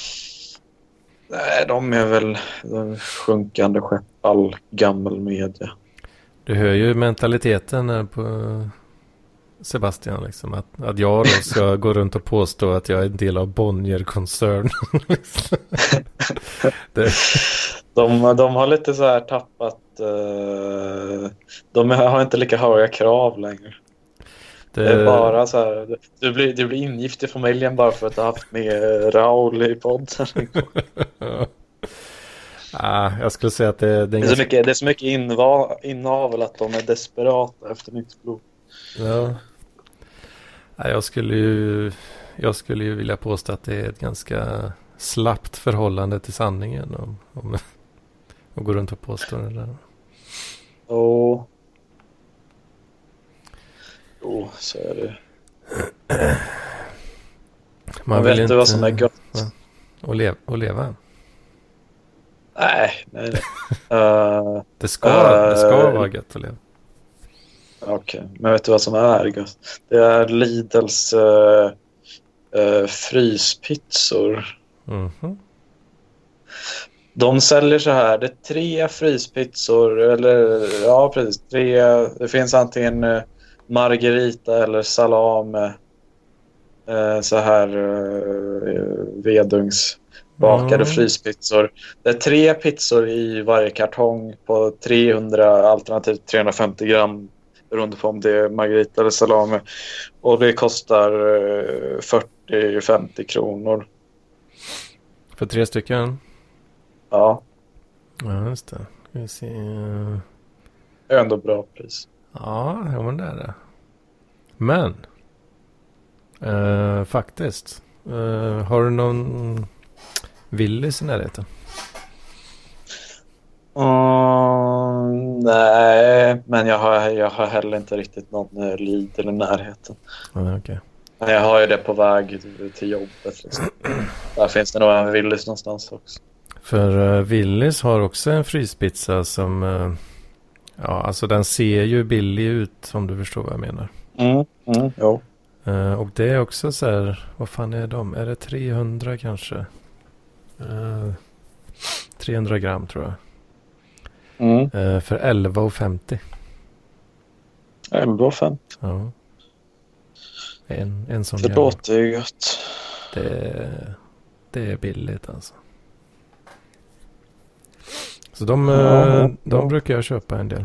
Nej, de är väl de sjunkande skepp, all gammal media. Du hör ju mentaliteten på Sebastian. Liksom, att, att jag då ska gå runt och påstå att jag är en del av Bonnier-koncernen. det, De, de har lite så här tappat... eh, de har inte lika höga krav längre. det, Det är bara så här... Du blir, du blir ingift i familjen bara för att du har haft med Raul i podden. ah, jag skulle säga att det, det är Det är så ganska... mycket, det är så mycket inva, inavel att de är desperata efter nytt blod. Ja. Ja, jag, skulle ju, jag skulle ju vilja påstå att det är ett ganska slappt förhållande till sanningen. Om, om, och gå runt och påstå det där. Och... Jo, så är det. Man vill vet du vad som är gött? Och, lev, och leva. Nej, nej, nej. Eh, Det ska, det ska Eh, vara gött att leva. Okej, men vet du vad som är gött? Det är Lidls uh, fryspizzor. Mhm. De säljer så här, det är tre fryspizzor, eller ja precis, tre. Det finns antingen eh, margarita eller salami. Eh, så här uh, vedugnsbakade Mm. fryspizzor. Det är tre pizzor i varje kartong på 300 alternativt 350 gram beroende på om det är margarita eller salami. Och det kostar eh, 40-50 kronor. För tre stycken. Ja, Ja, just det. Ska vi se. ändå bra pris. Ja, jo, men det är det. Men. eh, faktiskt. eh, har du någon Willys i närheten? Mm, nej, men jag har, jag har heller inte riktigt någon eh, Lidl i närheten. Ja, okej. Men jag har ju det på väg till, till jobbet. Liksom. Där finns det nog en Willys någonstans också. För uh, Willys har också en fryspizza som... eh, ja, alltså den ser ju billig ut om du förstår vad jag menar. Mm, mm, jo. Eh, och det är också så här, vad fan är de? Är det 300 kanske? Eh, 300 gram tror jag. Mm. Eh, för 11,50. 11,50. Ja. En, en sån Det låter ju gött. Det, det är billigt alltså. Så de, Ja, eh, ja. de brukar jag köpa en del.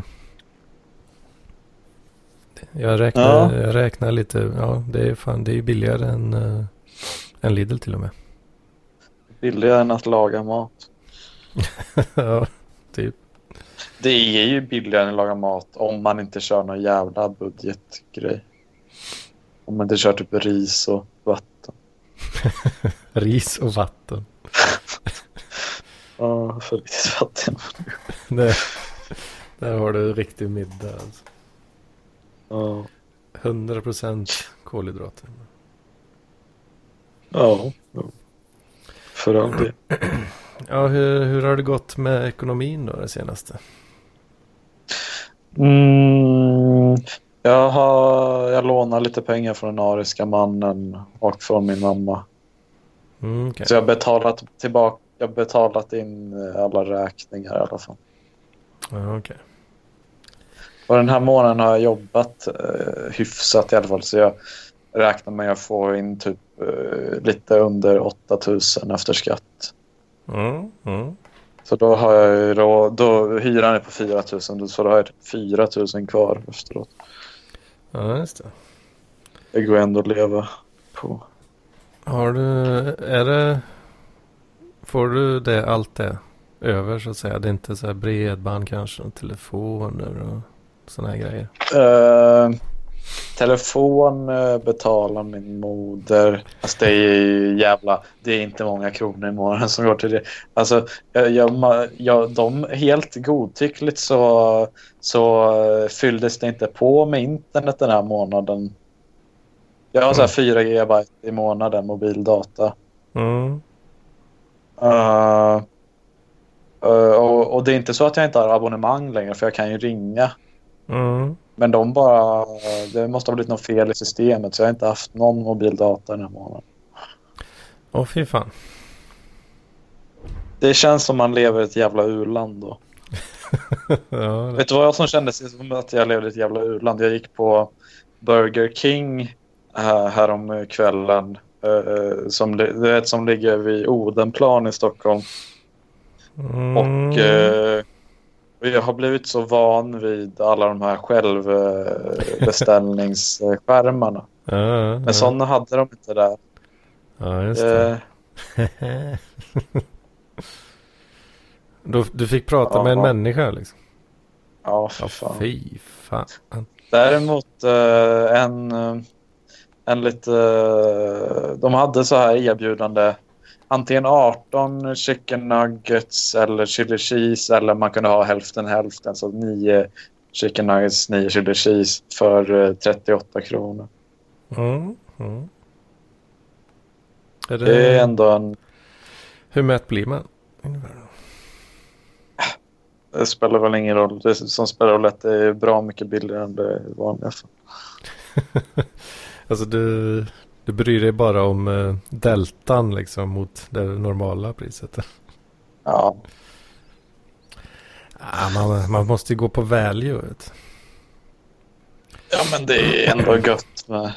Jag räknar, Ja. jag räknar lite, ja det är fan, det är billigare än, uh, än Lidl till och med. Billigare än att laga mat. ja, typ. Det är ju billigare än att laga mat om man inte kör någon jävla budgetgrej. Om man inte kör typ ris och vatten. Ris och vatten. Ja, för riktigt vatten. Det, där har du riktig middag alltså. Ja. 100% kolhydrater. Ja. För all del. Ja, hur, hur har det gått med ekonomin då det senaste? Mm, jag, har, jag lånar lite pengar från den ariska mannen och från min mamma. Mm, okej. Så jag har betalat tillbaka. Jag har betalat in eh, alla räkningar i alla fall. Ja, okej. Och den här månaden har jag jobbat eh, hyfsat i alla fall. Så jag räknar med att få in typ eh, lite under 8000 efter skatt. Mm, mm. Så då har jag då, då hyran är på 4000 så då har jag typ 4000 kvar efteråt. Ja, just det. Det går ändå att leva på. Har du, är det, får du det, allt det över så att säga? Det är inte så här bredband kanske, och telefoner och sådana här grejer? Eh, telefon eh, betalar min moder. Alltså det är ju jävla... Det är inte många kronor i månaden som går till det. Alltså, jag, jag, de, helt godtyckligt så, så fylldes det inte på med internet den här månaden. Jag har så här 4 gigabyte i månaden mobildata. Mm. Uh, uh, och, och det är inte så att jag inte har abonnemang längre för jag kan ju ringa. Mm. Men de bara, det måste ha blivit något fel i systemet så jag har inte haft någon mobildata den här månaden. Åh fy fan. Det känns som man lever i ett jävla urland då. ja, Vet du vad jag som kändes som att jag levde i ett jävla urland? Jag gick på Burger King äh, härom kvällen äh, som, du vet, som ligger vid Odenplan i Stockholm. mm. Och eh, jag har blivit så van vid alla de här självbeställningsskärmarna. ja, ja, ja. Men sådana hade de inte där. ja, just det. Eh, du, du fick prata med en Ja. människa liksom? ja, för Ja, fan. fy fan. Däremot eh, en, en lite... eh, de hade så här erbjudande. Antingen 18 chicken nuggets eller chili cheese eller man kunde ha hälften hälften. Så 9 chicken nuggets, 9 chili cheese för eh, 38 kronor. Mm. Mm. Är det, Det är ändå en... Hur mätt blir man? Det spelar väl ingen roll. Det som spelar roll är att det är bra mycket billigare än det vanliga. Alltså du, du bryr dig bara om eh, deltan liksom mot det normala priset. Ja, Ah, man, man måste ju gå på value. Vet. Ja, men det är ändå gött med,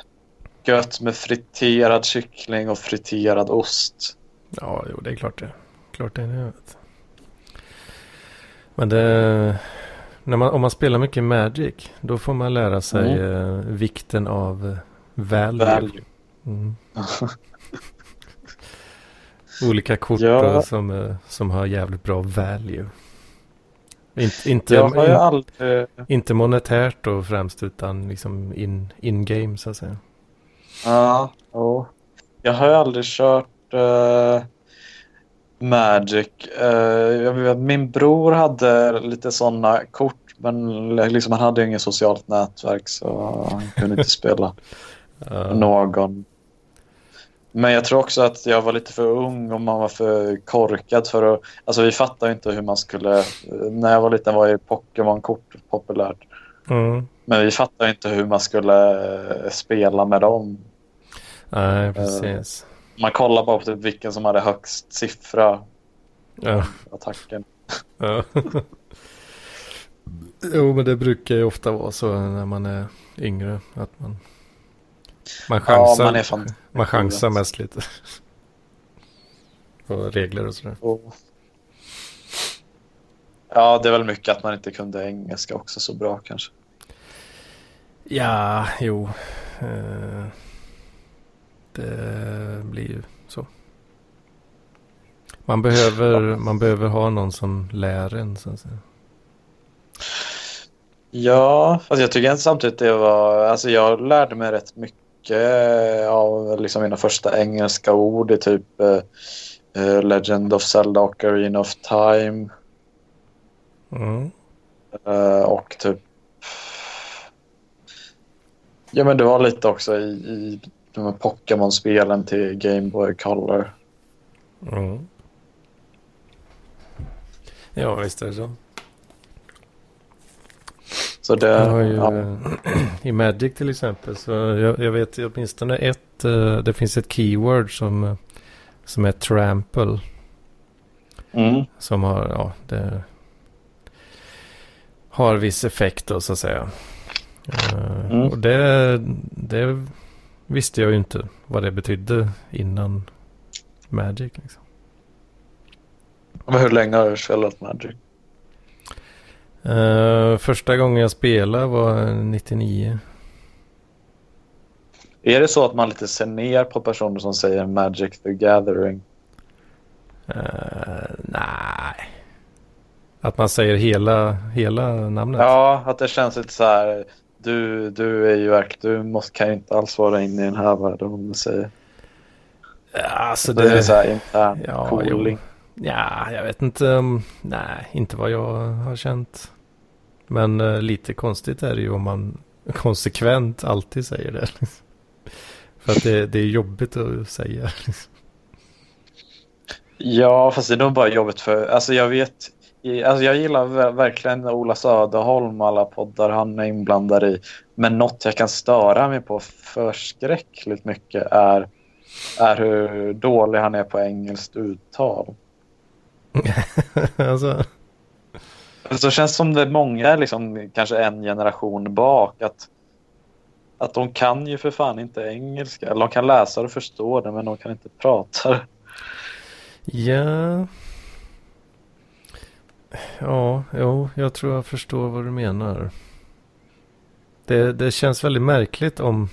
gött med friterad kyckling och friterad ost. Ja, jo, det är klart det. Klart det är det. Vet. Men det, man, om man spelar mycket Magic, då får man lära sig eh, vikten av eh, value. Value. Mm. Olika kort Ja. som, eh, som har jävligt bra value. Inte, inte, Jag har in, aldrig... inte monetärt då främst utan liksom in, in game så att säga. Ja, jo. Jag har ju aldrig kört eh, Magic. Eh, jag vet, min bror hade lite sådana kort men liksom, han hade ju inget socialt nätverk så han kunde inte spela Ja. någon. Men jag tror också att jag var lite för ung och man var för korkad för att... Alltså vi fattade inte hur man skulle... När jag var liten var ju Pokémon-kort populärt. Mm. Men vi fattade inte hur man skulle eh, spela med dem. Nej, precis. Man kollade bara på typ vilken som hade högst siffra Ja. attacken. Ja. jo, men det brukar ju ofta vara så när man är yngre. Att man, man chansar, Ja, man fan... man chansar mest lite. På regler och sådär. Och... Ja, det är väl mycket att man inte kunde engelska också så bra kanske. Ja, jo. Eh, det blir ju så. Man behöver, man behöver ha någon som lär en. Så att säga. Ja, fast jag tycker samtidigt det var... Alltså jag lärde mig rätt mycket av liksom mina första engelska ord i typ eh, Legend of Zelda och Arena of Time. Mm. eh, och typ... Ja, men det var lite också i, i de här Pokémon-spelen till Game Boy Color. Mm. Ja, visst är det så. Så det, har ju, ja, I Magic till exempel så jag, jag vet åtminstone ett, eh, det finns ett keyword som, som är trample. mm, Som har, ja, det har viss effekt då så att säga. Eh, Mm. Och det, det visste jag ju inte vad det betydde innan Magic. Liksom. Men hur länge har du spelat Magic? Eh, första gången jag spelade var 99. Är det så att man lite ser ner på personer som säger Magic the Gathering? Eh, nej. Att man säger hela, hela namnet. Ja, att det känns lite så här. Du, du är ju verkligen, du måste, kan ju inte alls vara inne i den här världen om du säger. alltså Det, det, är så här intern Ja, cooling. ja, jag vet inte. nej, inte vad jag har känt. Men eh, lite konstigt är det ju om man konsekvent alltid säger det. liksom. För att det, det är jobbigt att säga. liksom. Ja, fast det är nog bara jobbigt för, alltså jag vet, alltså jag gillar ver- verkligen Ola Söderholm och alla poddar han är inblandad i. Men något jag kan störa mig på förskräckligt mycket är, är hur dålig han är på engelskt uttal. alltså, så känns som det är många, liksom, kanske en generation bak, att, att de kan ju för fan inte engelska. Eller de kan läsa och förstå det, men de kan inte prata det. ja. Ja, jo, jag tror jag förstår vad du menar. Det, det känns väldigt märkligt om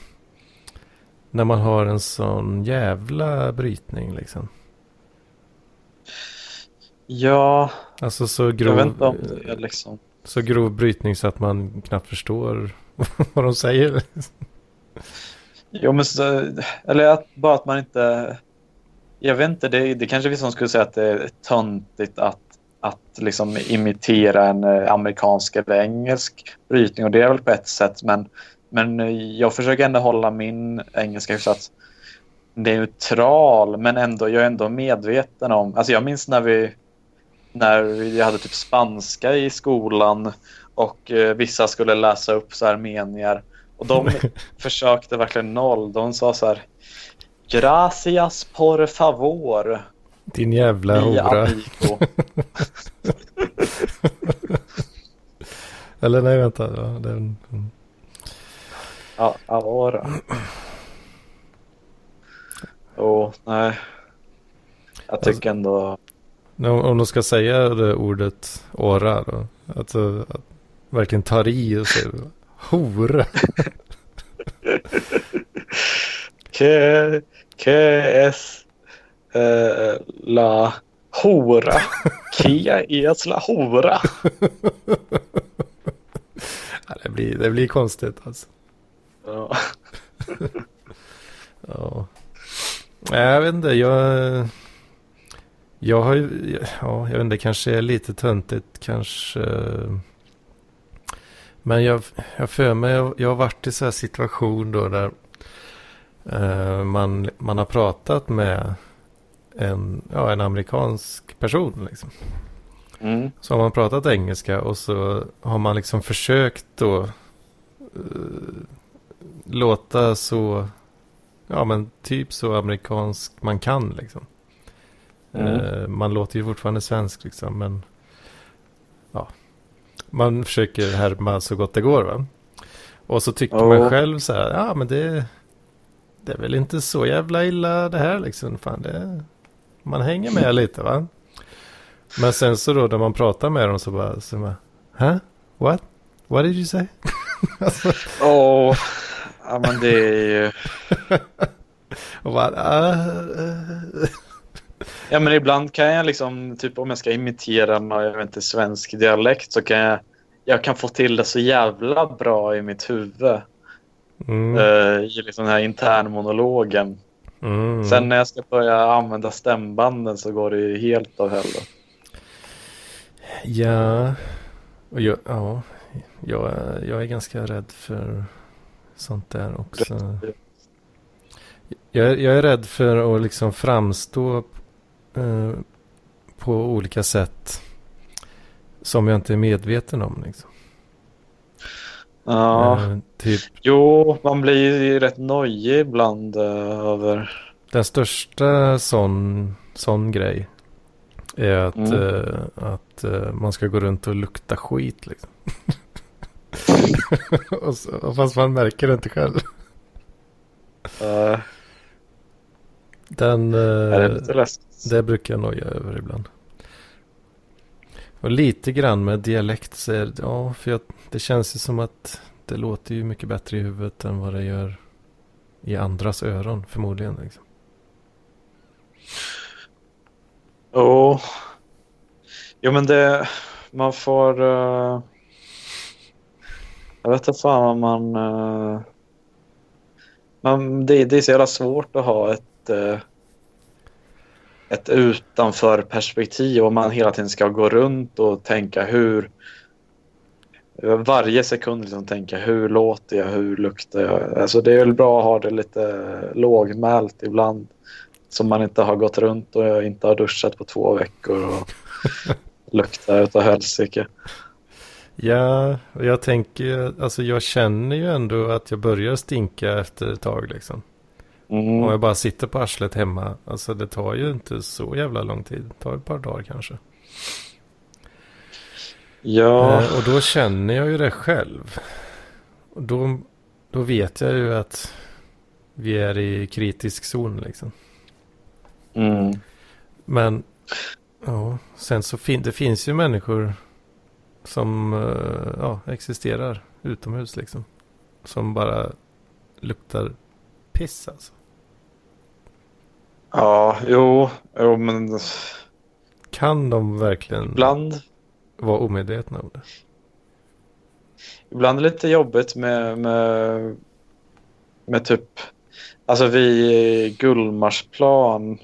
när man har en sån jävla brytning liksom. Ja, Alltså så jag vet grov, inte om det är liksom... så grov brytning så att man knappt förstår vad de säger. Jo, men så, eller att, bara att man inte... Jag vet inte, det, det kanske vi som skulle säga att det är töntigt att, att liksom imitera en eh, amerikansk eller engelsk brytning och det är väl på ett sätt men, men jag försöker ändå hålla min engelska hyfsat neutral men ändå, jag är ändå medveten om, alltså jag minns när vi när vi hade typ spanska i skolan och eh, vissa skulle läsa upp så här meningar och de försökte verkligen noll. De sa så här Gracias por favor. Din jävla hora. amigo." Eller nej, vänta. Ja, den. Ja, ahora. Oh, nej. Jag tycker ändå... Om de ska säga det ordet åra då. Alltså, att verkligen tar i och säger hora. Que es eh, la hora. Que es la hora. Ja, det, blir, det blir konstigt alltså. Ja. Ja. Nej, jag vet inte. Jag, jag har ju, ja, jag vet inte, kanske är lite töntigt kanske. Men jag jag för mig, jag, jag har varit i så här situation då där eh, man, man har pratat med en, ja, en amerikansk person liksom. Mm. Så har man pratat engelska och så har man liksom försökt då eh, låta så, ja men typ så amerikansk man kan liksom. Mm. Eh, man låter ju fortfarande svensk liksom men ja, man försöker härma så gott det går va. Och så tycker Ja. man själv så här, ja men det, det är väl inte så jävla illa det här liksom. Fan, det, man hänger med lite va. Men sen så då när man pratar med dem så bara, så bara Huh? What? What did you say? alltså, Åh, ja men det är ju... och bara, "Ah, eh." Ja men ibland kan jag liksom, typ om jag ska imitera någon, jag vet inte, svensk dialekt så kan jag, jag kan få till det så jävla bra i mitt huvud. mm, eh, I liksom den här internmonologen. mm. Sen när jag ska börja använda stämbanden så går det ju helt av helvete. Ja, och jag, ja, jag, jag är ganska rädd för sånt där också. Jag, jag är rädd för att liksom framstå eh, på olika sätt som jag inte är medveten om. Liksom. Ja, Eh, typ jo, man blir ju rätt nojig ibland eh, över... den största sån, sån grej är att, Mm. eh, att eh, man ska gå runt och lukta skit. Liksom. och så, fast man märker det inte själv. eh, Den, är det eh, lite läskigt. det brukar jag noja över ibland. Och lite grann med dialekt så är det, ja, för jag, det känns ju som att det låter ju mycket bättre i huvudet än vad det gör i andras öron förmodligen. Liksom. Jo. Jo, men det... Man får... eh, jag vet inte fan vad man... eh, man det, det är så jävla svårt att ha ett... eh, ett utanför perspektiv och man hela tiden ska gå runt och tänka hur... Varje sekund liksom tänka hur låter jag, hur luktar jag? Alltså det är väl bra att ha det lite lågmält ibland. Som man inte har gått runt och jag inte har duschat på två veckor och luktar utav helsike. Ja, och jag tänker, alltså jag känner ju ändå att jag börjar stinka efter ett tag liksom. Mm. Om jag bara sitter på arslet hemma, alltså det tar ju inte så jävla lång tid. Det tar ett par dagar kanske. Ja, Eh, och då känner jag ju det själv. Och då, då vet jag ju att vi är i kritisk zon liksom. mm. Men ja, sen så fin det finns ju människor som eh, ja, existerar utomhus liksom. Som bara luktar piss alltså. Ja jo, jo, men Kan de verkligen ibland, vara omedvetna om det? ibland är det lite jobbigt med, med, med typ, alltså vid Gullmarsplan.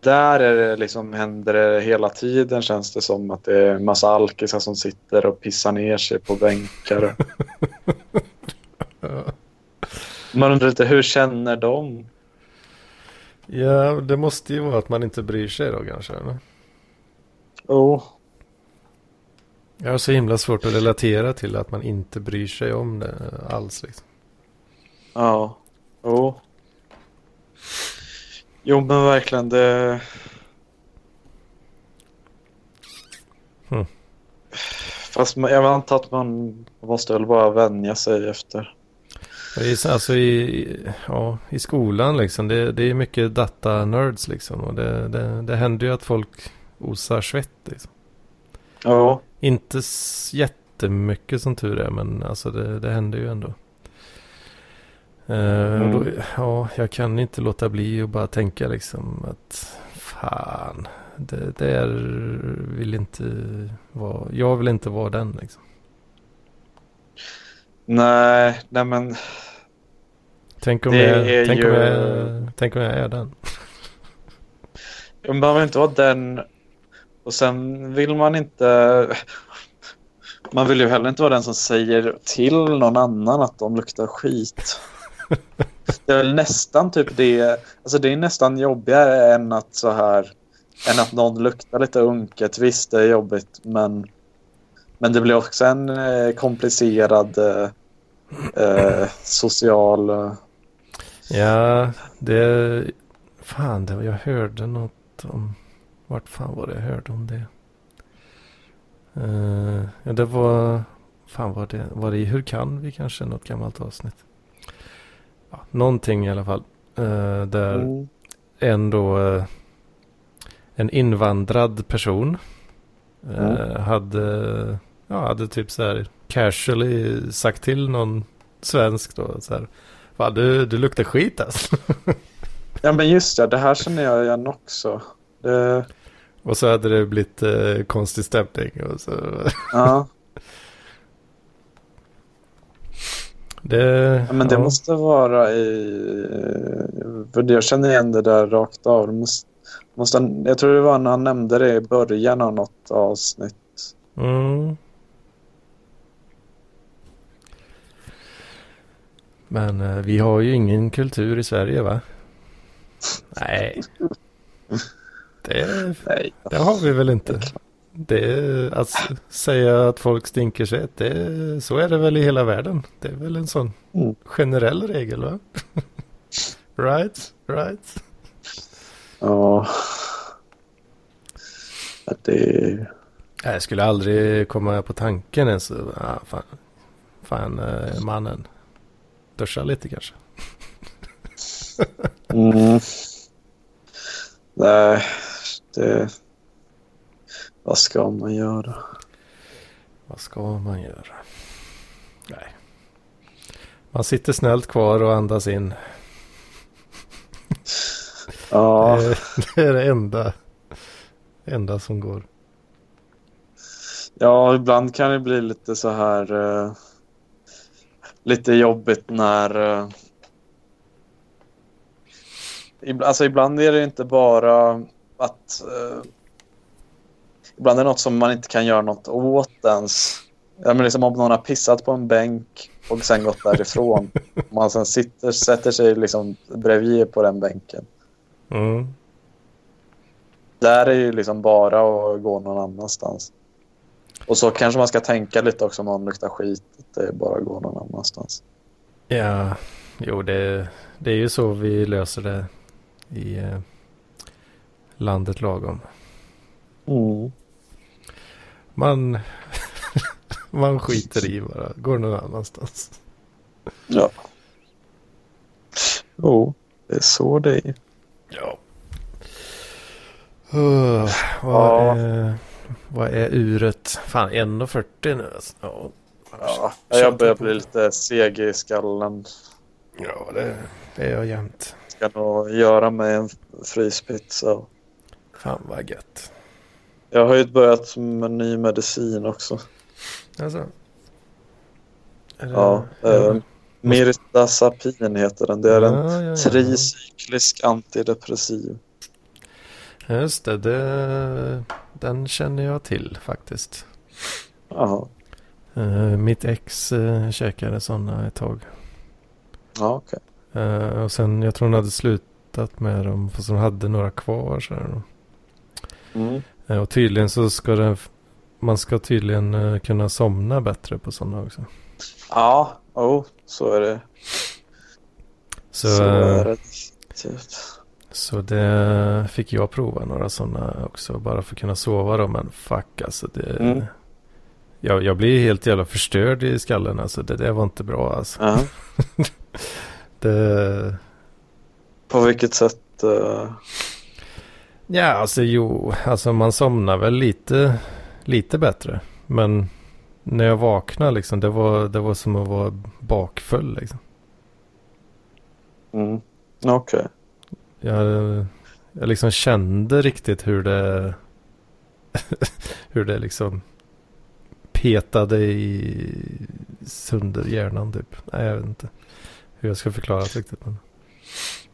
Där är det liksom, händer det hela tiden känns det som att det är en massa alkisar som sitter och pissar ner sig på bänkar. Man undrar lite, hur känner de? Ja, det måste ju vara att man inte bryr sig då kanske. Eller? Oh. Jag har så himla svårt att relatera till att man inte bryr sig om det alls. Liksom. Ja, jo. Jo men verkligen det... Hmm. Fast jag antar att man måste väl bara vänja sig efter. I, alltså i, ja, i skolan liksom, det, det är mycket data-nerds liksom. Och det, det, det händer ju att folk osar svett liksom. Ja, Inte jättemycket som tur är, men alltså det, det händer ju ändå. Och då, ja, jag kan inte låta bli att bara tänka liksom att fan, det där vill inte vara, jag vill inte vara den liksom. Nej, nej men Tänk om, Det jag, är tänk, om ju- jag, tänk om jag är den. man vill inte vara den och sen vill man inte... Man vill ju heller inte vara den som säger till någon annan att de luktar skit. Det är väl nästan typ det. Alltså det är nästan jobbigare än att så här. Än att någon luktar lite unket. Visst, det är jobbigt, men. Men det blir också en eh, komplicerad eh, eh, social. Eh, Ja, det... Fan, det, jag hörde något om... Vart fan var det jag hörde om det? Eh, ja, det var... Fan var det? Var det i Hur kan vi kanske? Något gammalt avsnitt. Ja, någonting i alla fall. Eh, där mm. en då... eh, en invandrad person. Mm. Hade... Ja, hade typ så här casually sagt till någon svensk då. Så här. Fan, du, du luktar skit alltså. Ja, men just det. Det här känner jag igen också. Det, Och så hade det blivit eh, konstig stämning. Och så. ja. Det, Ja, men det ja. måste vara i... För jag känner igen det där rakt av. Det måste, måste, jag tror det var när han nämnde det i början av något avsnitt. Mm. Men eh, vi har ju ingen kultur i Sverige va? Nej. Det, det har vi väl inte. Det att säga att folk stinker sig, det, så är det väl i hela världen. Det är väl en sån Mm. generell regel va? right, right. Ja. Att det... Jag skulle aldrig komma på tanken ens. Ah, fan, fan eh, mannen. Duscha lite kanske. Mm. Nej, det... Vad ska man göra? Vad ska man göra? Nej. Man sitter snällt kvar och andas in. Ja, Det, är, det är det enda, enda som går. ja, ibland kan det bli lite så här... eh, lite jobbigt när... eh, alltså ibland är det inte bara att... eh, ibland är det något som man inte kan göra något åt ens. Ja, men liksom om någon har pissat på en bänk och sen gått därifrån. Om man sen sitter, sätter sig liksom bredvid på den bänken. Mm. Där är ju liksom bara att gå någon annanstans. Och så kanske man ska tänka lite också om man luktar skit. Att det bara att gå någon annanstans. Ja, jo det, det är ju så vi löser det i eh, landet lagom. Mm. Man, man skiter i bara, går någon annanstans. Ja. Jo, det är så det är. Ja. Uh, vad, Ja. är, vad är uret? Fan 1.40 nu alltså. Ja, Ja, jag börjar bli lite seg i skallen. ja det, det är jag jämt. Ska nog göra mig en fryspizza. Fan vad gött. Jag har ju börjat med ny medicin också. Alltså. Det- Ja, eh, Mirtazapin heter den. Det är en Ja, ja, ja. tricyklisk antidepressiv. Just det, det, den känner jag till faktiskt. Jaha, Eh, mitt ex uh, käkade sådana ett tag. ja okej. Eh, och sen, jag tror hon hade slutat med dem, fast hon hade några kvar. Så här. Mm. Eh, och tydligen så ska det, man ska tydligen kunna somna bättre på sådana också. Ja, oh, så är det. Så, Så är det definitivt. Så det fick jag prova några sådana också, bara för att kunna sova då. Men fuck alltså, det, Mm. jag, jag blir helt jävla förstörd i skallen alltså. Det där var inte bra alltså. Ja. Det, På vilket sätt? eh, Ja, alltså jo, alltså man somnar väl lite, lite bättre. Men när jag vaknade liksom, det var, det var som att vara bakfull liksom. Mm. Okej. Jag, jag liksom kände riktigt hur det, hur det liksom petade i sönder hjärnan typ. Nej, jag vet inte hur jag ska förklara det riktigt. Men...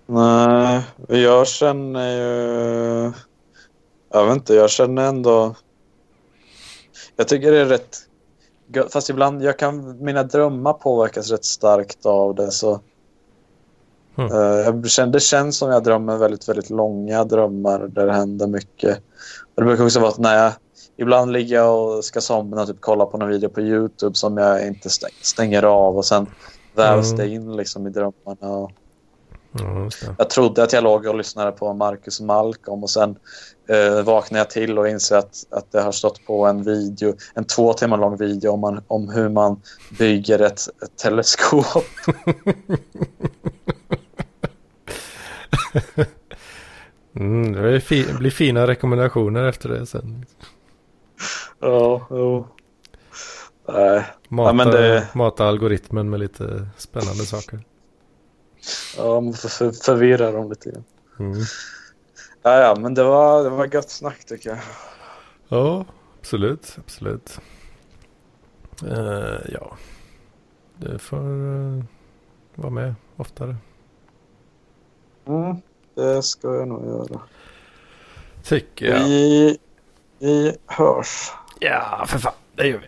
Nej, jag känner ju... Jag vet inte, jag känner ändå... Jag tycker det är rätt... Fast ibland, jag kan... Mina drömmar påverkas rätt starkt av det så... Mm. Eh, jag känner, det känns som jag drömmer väldigt, väldigt långa drömmar där det händer mycket. Och det brukar också vara att när jag... Ibland ligger jag och ska somna och typ kolla på någon video på YouTube som jag inte stäng, stänger av och sen vävs Mm. det in liksom i drömmarna. Och... Det. Jag trodde att jag låg och lyssnade på Marcus Malcolm och sen eh, vaknade jag till och inser att, att det har stått på en video, en två timmar lång video om, man, om hur man bygger ett, ett teleskop. Mm, det blir fi- blir fina rekommendationer efter det sen. Ja, jo. Nej, Mata, men det- mata algoritmen med lite spännande saker. ja, man får för, förvirra dem lite grann. Mm. Ja, ja, men det var, det var gött snack tycker jag. Ja, absolut, absolut. Eh, ja, det får uh, vara med oftare. Mm, det ska jag nog göra. Tycker jag. Vi, vi hörs. Ja, för fan. Det gör vi.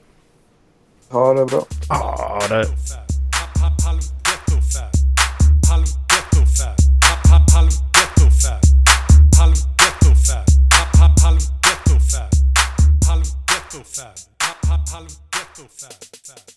Ha det bra. Ja, det... Halv ghetto fab.